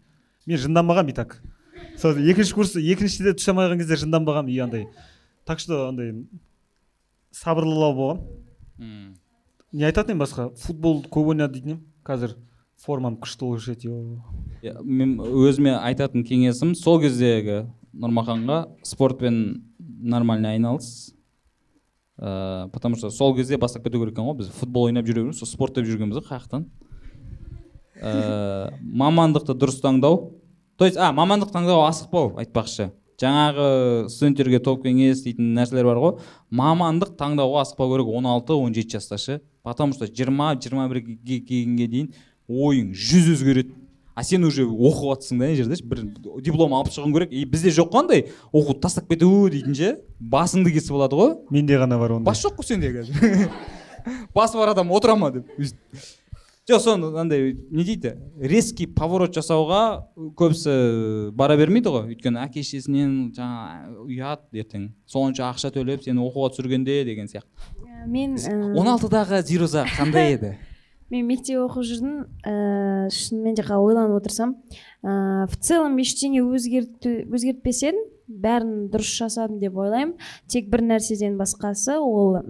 мен жынданбағанмын и так. Сол екінші курс екіншіде түсе алмай қалған кезде жынданбағанмын и андай. Так что андай сабырлылау болғанмын не айтатын едім басқа? Футбол көп ойнады дейтін едім. Қазір формам күшті болушы еді иә, мен өзіме айтатын кеңесім сол кездегі нұрмаханға спортпен нормально айналыс. Ә, потому что сол кезде бастап кету керек екен ғой біз. Футбол ойнап жүре берміз сол спорт деп жүргенбіз ғой қаяқтан ә, мамандықты дұрыс таңдау то есть а мамандық таңдау асықпау айтпақшы. Жаңағы студенттерге топ кеңес дейтін нәрселер бар ғой. Мамандық таңдауға асықпау керек 16-17 жаста ше потому что жиырма жиырма бірге келгенге дейін ойың жүз өзгереді. А сен уже оқып жатрсың да ана жерде? Бір диплом алып шығуың керек. И бізде жоқ қой андай оқуды тастап кету дейтін ше. Басыңды кесіп алады ғой. Менде ғана бар ондай. Бас жоқ қой сенде қазір. Басы бар адам отыра ма деп. Жоқ соны андай не дейді? Резкий поворот жасауға көбісі бара бермейді ғой. Өйткені әке шешесінен жаңа ұят ертең. Сонша ақша төлеп сені оқуға түсіргенде деген сияқты. Ә, мен ә, он алтыдағы зируза қандай еді? мен мектеп оқып жүрдім. Ііі шынымен де ойланып отырсам ыыы в целом ештеңе өзгерту өзгертпесең бәрін дұрыс жасадым деп ойлаймын. Тек бір нәрседен басқасы ол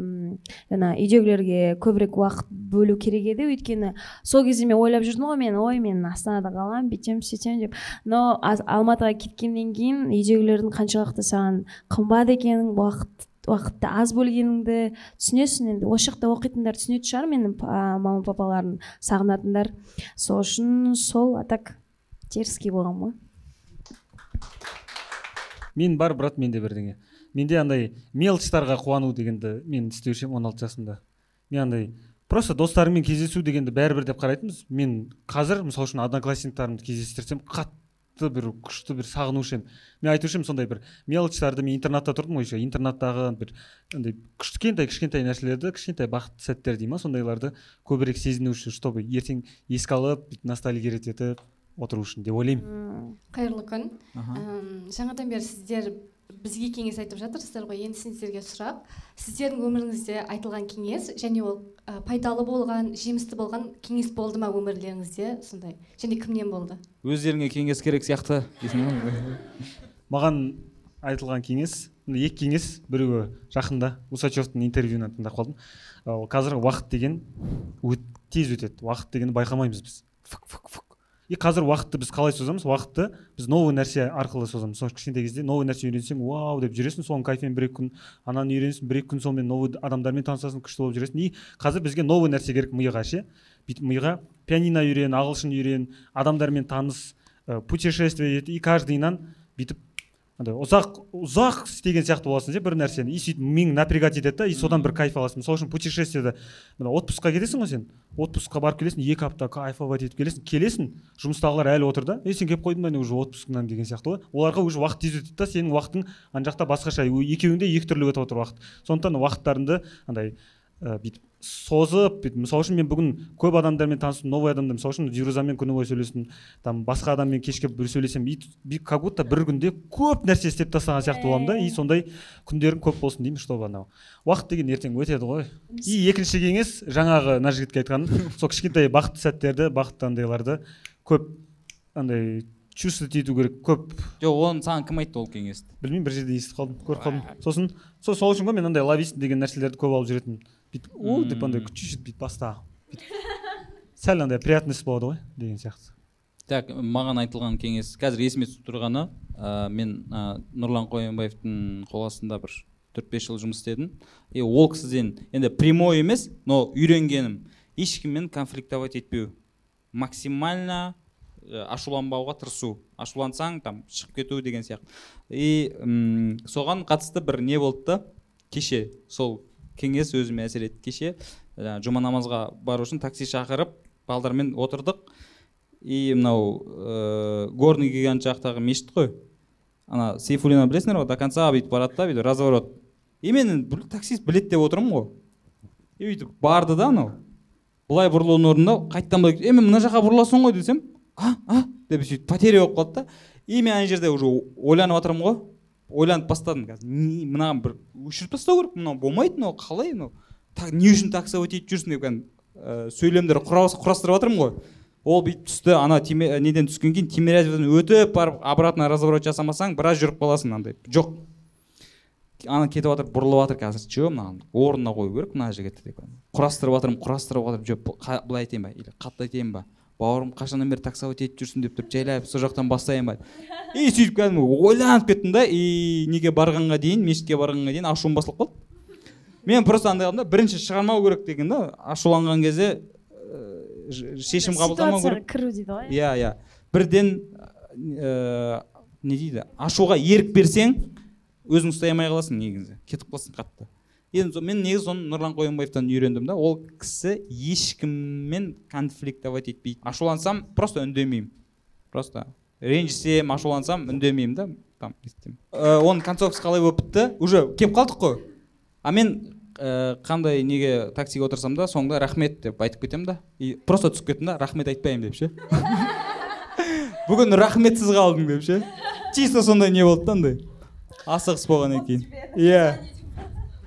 жаңа үйдегілерге көбірек уақыт бөлу керек еді. Өйткені сол кезде мен ойлап жүрдім ғой мен ой мен астанада қаламын бүйтемін сөйтемін деп. Но алматыға кеткеннен кейін үйдегілердің қаншалықты саған қымбат екенін уақыт уақытты аз бөлгеніңді түсінесің. Енді осы жақта оқитындар түсінетін шығар менің па- мама папаларын сағынатындар. Сол үшін сол а так теріскей болған ғой. Мен бар брат менде бірдеңе менде андай мелочтарға қуану дегенді мен істеуші едім он алты жасымда. Мен андай просто достарыңмен кездесу дегенді бәрібір деп қарайтынбыз. Мен қазір мысалы үшін одноклассниктарымды кездестірсем қатты бір күшті бір сағынушы едім мен айтушы едім сондай бір мелочтарды мен интернатта тұрдым ғой еще. Интернаттағы бір андай кішкентай кішкентай нәрселерді кішкентай бақытты сәттер дей ма сондайларды көбірек сезіну үшін чтобы ертең еске алып бүйтіп ностальгировать етіп отыру үшін деп ойлаймын. Қайырлы күн. Жаңадан бері сіздер бізге кеңес айтып жатырсыздар ғой енді сіздерге сұрақ. Сіздердің өміріңізде айтылған кеңес және ол ә, пайдалы болған жемісті болған кеңес болды ма өмірлеріңізде сондай? Және кімнен болды? Өздеріңе кеңес керек сияқты маған айтылған кеңес екі кеңес біреуі жақында усачевтың интервьюінен тыңдап қалдым. Ол қазір уақыт деген өт- тез өтеді. Уақыт дегенді байқамаймыз біз. И қазір уақытты біз қалай созамыз? Уақытты біз новый нәрсе арқылы созамыз. Сол кішкентай кезде новый нәрсе үйренсең вау деп жүресің соның кайфымен бір екі күн ананы үйренесің бір екі күн сонымен новый адамдармен танысасың күшті болып жүресің. И қазір бізге новый нәрсе керек миға ше? Бүйтіп миға пианино үйрен ағылшын үйрен адамдармен таныс ә, путешествие ет и каждыйынан бүйтіп андай ұзақ ұзақ істеген сияқты боласың ше бір нәрсені. И сөйтіп миың напрягать етеді да и содан бір кайф аласың. Мысалы үшін путешествиеда мына отпускқа кетесің ғой сен. Отпускқа барып келесің екі апта кайфовать етіп келесің келесің жұмыстағылар әлі отыр да. Ей сен келіп қойдың ба не уже отпускыңнан деген сияқты ғой. Оларға уже уақыт тез өтеді да сенің уақытың ана жақта басқаша. Екеуіңде екі түрлі өтіп отыр уақыт. Сондықтан уақыттарыңды андай ә, бүйтіп созып бүйтіп мысалы үшін мен бүгін көп адамдармен таныстым новый адамдар мысалы үшін дирузамен күні бойы сөйлестім там басқа адаммен кешке бір сөйлесем и как будто бір күнде көп нәрсе істеп тастаған сияқты боламын да и сондай күндерің көп болсын деймін чтобы анау. Уақыт деген ертең өтеді ғой. И екінші кеңес жаңағы мына жігітке айтқаным сол кішкентай бақытты сәттерді бақытты андайларды көп андай чувствовать ету керек көп. Жоқ оны саған кім айтты ол кеңесті? Білмеймін бір жерде естіп қалдым көріп қалдым. сосын сол сол үшін ғой мен андай ловистин деген нәрселерді көп алып жүретінмін. Бүйтіп о деп андай чуть чуть бүйтіп баста. Сәл андай приятность болады ғой деген сияқты. Так маған айтылған кеңес қазір есіме түсіп тұрғаны ә, мен ә, нұрлан қоянбаевтың қол астында бір төрт бес жыл жұмыс істедім. И ол кісіден енді прямой емес но үйренгенім ешкіммен конфликтовать етпеу максимально ә, ашуланбауға тырысу ашулансаң там шығып кету деген сияқты. И соған қатысты бір не болды да кеше сол кеңес өзіме әсер етті. Кеше жаңағы жұма намазға бару үшін такси шақырып балдармен отырдық. И мынау ыыы горный гигант жақтағы мешіт қой. Ана сейфуллина білесіңдер ғой до конца бүйтіп барады да бүйтіп разворот. И мен таксист біледі деп отырмын ғой и бүйтіп барды да анау. Былай бұрылудың орнына қайтадан былай е мен мына жаққа бұрыласың ғой десем а а? деп сөйтіп потеря болып қалды да. И мен ана жерде уже ойланып жатырмын ғой. Ойланып бастадым қазір. Мынаған бір өшіріп тастау керек мынау болмайды мынау қалай мынау не үшін таксовать етіп жүрсің деп кәдімгі ә, сөйлемдер құрас- құрастырып жатырмын ғой. Ол бүйтіп түсті ана Тиме- неден түскеннен кейін тимирязевтен өтіп барып обратно разворот жасамасаң біраз жүріп қаласың андай жоқ. Ана кетіп жатыр бұрылып жатыр қазір. Че мынаған орнына қою керек мына жігітті деп құрастырып жатырмын құрастырып жатырмын. Жоқ былай айтайын ба или қатты айтайын ба? Бауырым қашаннан бері таксовать етіп жүрсің деп тұрып жайлап сол жақтан бастайын ба и сөйтіп кәдімгі ойланып кеттім да и неге барғанға дейін мешітке барғанға дейін ашуым басылып қалды мен просто андай қылдым да бірінші шығармау керек деген да ашуланған кезде ә, шешім қабылдамау керек. Кіру дейді ғой. Иә иә. Бірден ә, не дейді ашуға ерік берсең өзің ұстай алмай қаласың негізі. Кетіп қаласың қатты. Енді мен негізі соны нұрлан қоянбаевтан үйрендім да. Ол кісі ешкіммен конфликтовать етпейді. Ашулансам просто үндемеймін. Просто ренжісем ашулансам үндемеймін да. Там ә, оның концовкасы қалай болып бітті? Уже келіп қалдық қой. А мен ә, қандай неге таксиге отырсам да соңында рахмет деп айтып кетемін да. И просто түсіп кеттім да рахмет айтпаймын деп ше. Бүгін рахметсіз қалдың деп ше. Чисто сондай не болды да андай? Асығыс болғаннан кейін. иә.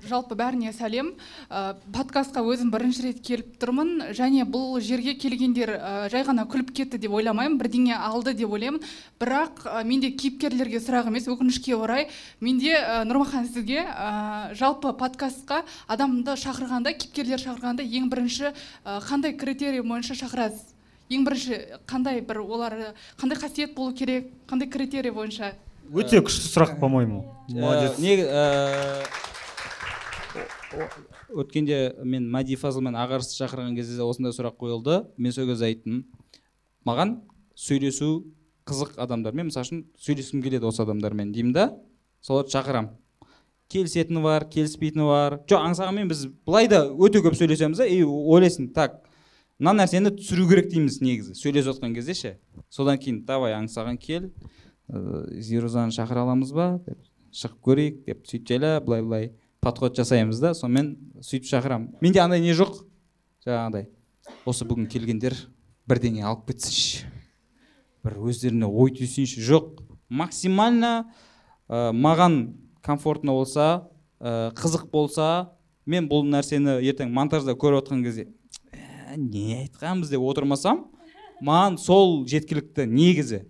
Жалпы бәріне сәлем. Ә, подкастқа өзім бірінші рет келіп тұрмын. Және бұл жерге келгендер ә, жай ғана күліп кетті деп ойламаймын бірдеңе алды деп ойлаймын. Бірақ ә, менде кейіпкерлерге сұрақ емес өкінішке орай. Менде ә, нұрмахан сізге ә, жалпы подкастқа адамды шақырғанда кейіпкерлер шақырғанда ең бірінші ә, қандай критерий бойынша шақырасыз? Ең бірінші қандай бір олар қандай қасиет болу керек? Қандай критерий бойынша? Өте күшті сұрақ по моему молодец. Өткенде мен мәди фазылмен ағарысты шақырған кезде осындай сұрақ қойылды. Мен сол кезде айттым. Маған сөйлесу қызық адамдармен мысалы үшін сөйлескім келеді осы адамдармен деймін да. Соларды шақырамын. Келісетіні бар келіспейтіні бар. Жоқ аңсағанмен біз былай да өте көп сөйлесеміз да и ойлайсың так мына нәрсені түсіру керек дейміз негізі сөйлесіп жатқан кезде ше. Содан кейін давай аңсаған кел ыыы зирузаны шақыра аламыз ба деп шығып көрейік деп сөйтіп жайлап былай былай подход жасаймыз да сонымен сөйтіп шақырамын. Менде андай не жоқ? Жаңағыдай осы бүгін келгендер бірдеңе алып кетсінші. Бір өздеріне ой түйсінші. Жоқ максимально ә, маған комфортно болса ә, қызық болса мен бұл нәрсені ертең монтажда көріп отқан кезде ә, не айтқанбыз? деп отырмасам маған сол жеткілікті негізі.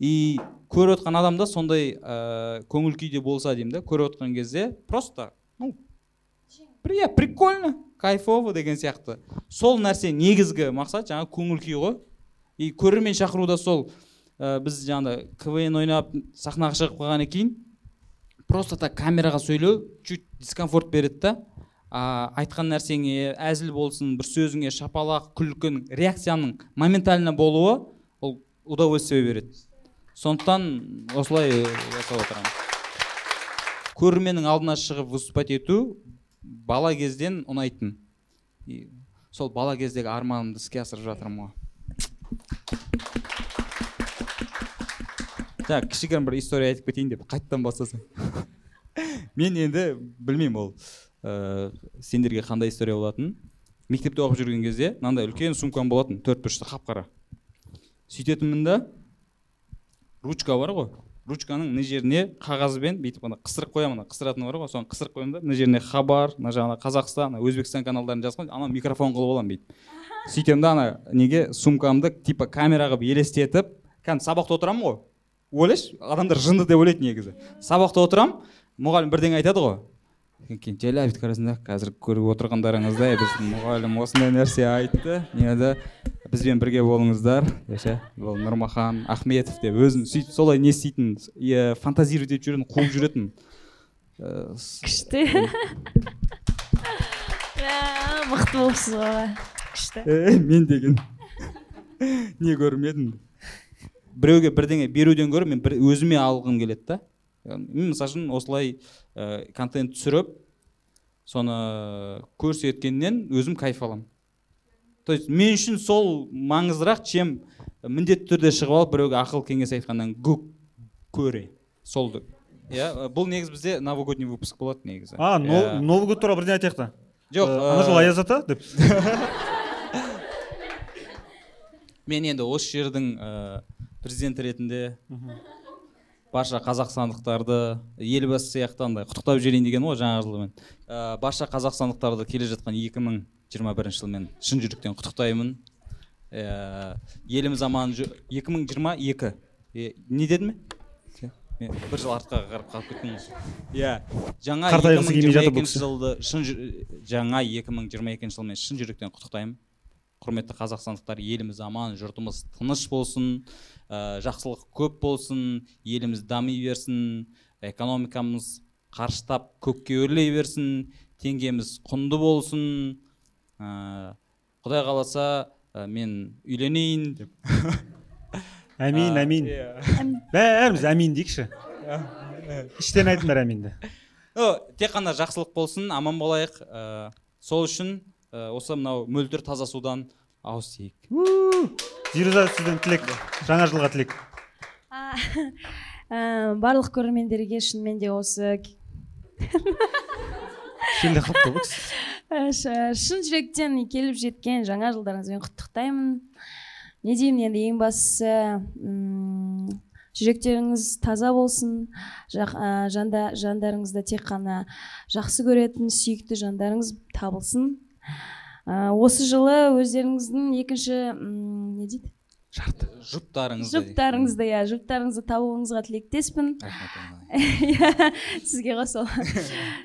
И көріп отқан адам да сондай ә, көңіл күйде болса деймін да көріп отқан кезде просто ну иә прикольно кайфово деген сияқты. Сол нәрсе негізгі мақсат жаңа көңіл күй ғой. И көрермен шақыру да сол ә, біз жаңағыдай квн ойнап сахнаға шығып қалғаннан кейін просто так камераға сөйлеу чуть дискомфорт береді да. А, айтқан нәрсеңе әзіл болсын бір сөзіңе шапалақ күлкің реакцияның моментально болуы ол удовольствие береді. Сондықтан осылай жасап отырамын. Көрерменнің алдына шығып выступать ету бала кезден ұнайтын. И сол бала кездегі арманымды іске асырып жатырмын ғой. Жаңа кішігірім бір история айтып кетейін деп қайтадан бастасам мен енді білмеймін ол ә, сендерге қандай история болатынын. Мектепте оқып жүрген кезде мынандай үлкен сумкам болатын төрт бұрышты қап қара сөйтетінмін да ручка бар ғой. Ручканың мына жеріне қағазбен бүйтіп ана қысырып қоямын ана қысыратыны бар ғой. Соны қысырып қоямын да мына жеріне хабар мына жағына қазақстан өзбекстан каналдарын жазып ана микрофон қылып аламын бүйтіп сөйтемін да ана неге сумкамды типа камера қылып елестетіп кәдімгі сабақта отырамын ғой. Ойлашы адамдар жынды деп ойлайды негізі. Сабақта отырамын мұғалім бірдеңе айтады ғой. Қарайсың да қазір көріп отырғандарыңыздай біздің мұғалім осындай нәрсе айтты. Не бізбен бірге болыңыздар. Ше бұл нұрмахан ахметов деп өзін сөйтіп солай не істейтін иә фантазировать етіп жүретін қуып жүретін. Күшті. Мықты болыпсыз ғой. Күшті. Мен деген не көрмедім. Біреуге бірдеңе беруден гөрі мен бір өзіме алғым келеді да. Мен мысалы үшін осылай ә, контент түсіріп соны көрсеткеннен өзім кайф аламын. То есть мен үшін сол маңыздырақ чем міндетті түрде шығып алып біреуге ақыл кеңес айтқаннан көре. Сол иә бұл негізі бізде новогодний выпуск болады негізі. А новый год туралы бірдеңе айтайық та? Жоқ ана жылы аяз ата деп. Мен енді осы жердің президенті ретінде барша қазақстандықтарды елбасы сияқты андай құттықтап жіберейін деген ғой жаңа жылмен ә, барша қазақстандықтарды келе жатқан 2021 жылмен шын жүректен құттықтаймын. Ә, еліміз аман 2022 е, не дедім мен? Бір жыл артқа қарап қалып кеттім иә жаңа 2022 жылды шын жаңа 2022 жылмен шын жүректен құттықтаймын. Құрметті қазақстандықтар еліміз аман жұртымыз тыныш болсын. Ә, жақсылық көп болсын еліміз дами берсін экономикамыз қарыштап көкке өрлей берсін теңгеміз құнды болсын. Ә, құдай қаласа ә, мен үйленейін. Деп әмин әмин. иә. бәріміз әмин дейікші. Іштен айтыңдар әминді. Тек қана жақсылық болсын аман болайық. Ә, сол үшін ә, осы мынау мөлдір таза судан ауыз тиейік зируза сізден тілек. Жаңа жылға тілек. А, ә, барлық көрермендерге шынымен де осы шелде қалып қой бұл кісі. Ә, шын жүректен келіп жеткен жаңа жылдарыңызбен құттықтаймын. Не деймін енді ең бастысы жүректеріңіз таза болсын. Жақ, ә, жанда, жандарыңызда тек қана жақсы көретін сүйікті жандарыңыз табылсын. Осы жылы өздеріңіздің екінші м, не дейді? Жұптарыңызды жұптарыңызды иә жұптарыңызды табуыңызға тілектеспін. Рахмет Иә, сізге қосыл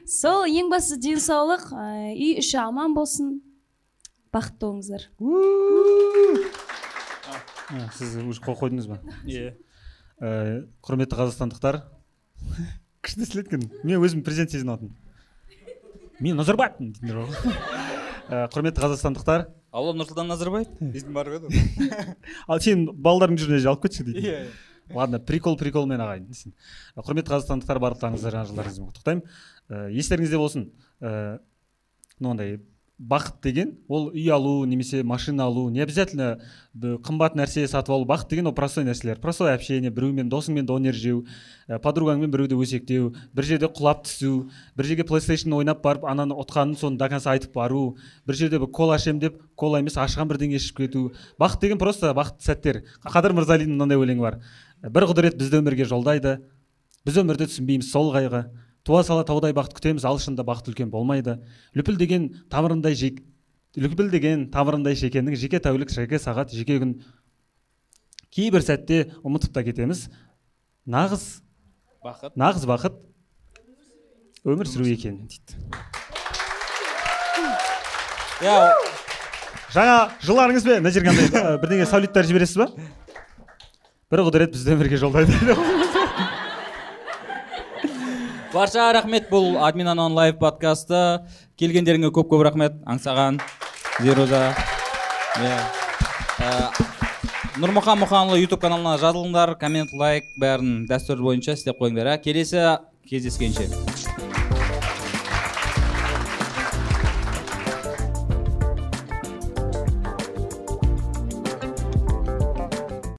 сол. Ең бастысы денсаулық ә, үй іші аман болсын. Бақытты болыңыздар. Сіз уже қол қойдыңыз ба? Иә. Ә, құрметті қазақстандықтар. Күшті сөйлеткен мен өзім президент сезініп жатырмын мен назарбаевпын дейтіндер бар ғой. Ә, құрметті қазақстандықтар. Алло нұрсұлтан назарбаев. Дейтін бар ғой ал сен балалардың жүрегіне алып кетші дейді Иә. ладно прикол приколмен ағайын десін. Ә, құрметті қазақстандықтар барлықтарыңызды жаңа жылдарыңызбен құттықтаймын. Ә, естеріңізде болсын. Ә, мынандай бақыт деген ол үй алу немесе машина алу не обязательно қымбат нәрсе сатып алу бақыт деген ол простой нәрселер. Простое общение біреумен досыңмен донер жеу ә, подругаңмен біреуді өсектеу бір жерде құлап түсу бір жерге плейстейшн ойнап барып ананы ұтқанын соны до конца айтып бару бір жерде бір кола ішемін деп кола емес ашыған бірдеңе ішіп кету. Бақыт деген просто бақытты сәттер. Қадыр мырзалиннің мынандай өлеңі бар. Бір құдірет бізді өмірге жолдайды біз өмірді түсінбейміз сол қайғы. Туа сала таудай бақыт күтеміз ал шынында бақыт үлкен болмайды. Лүпілдеген тамырындай жек лүпілдеген тамырындай шекеннің жеке тәулік жеке сағат жеке күн. Кейбір сәтте ұмытып та кетеміз. Нағыз бақыт. нағыз бақыт өмір сүру екен дейді. Иә жаңа жылдарыңызбен мына жерге андай бірдеңе сәулеттер жібересіз ба? Бір құдірет бізді өмірге жолдайды. Барша рахмет бұл админ анон лайв подкасты. Келгендеріңе көп көп рахмет. Аңсаған зируза. Иә. Ә, нұрмұхан мұханұлы ютуб каналына жазылыңдар. Коммент лайк бәрін дәстүр бойынша істеп қойыңдар ә? Келесі кездескенше.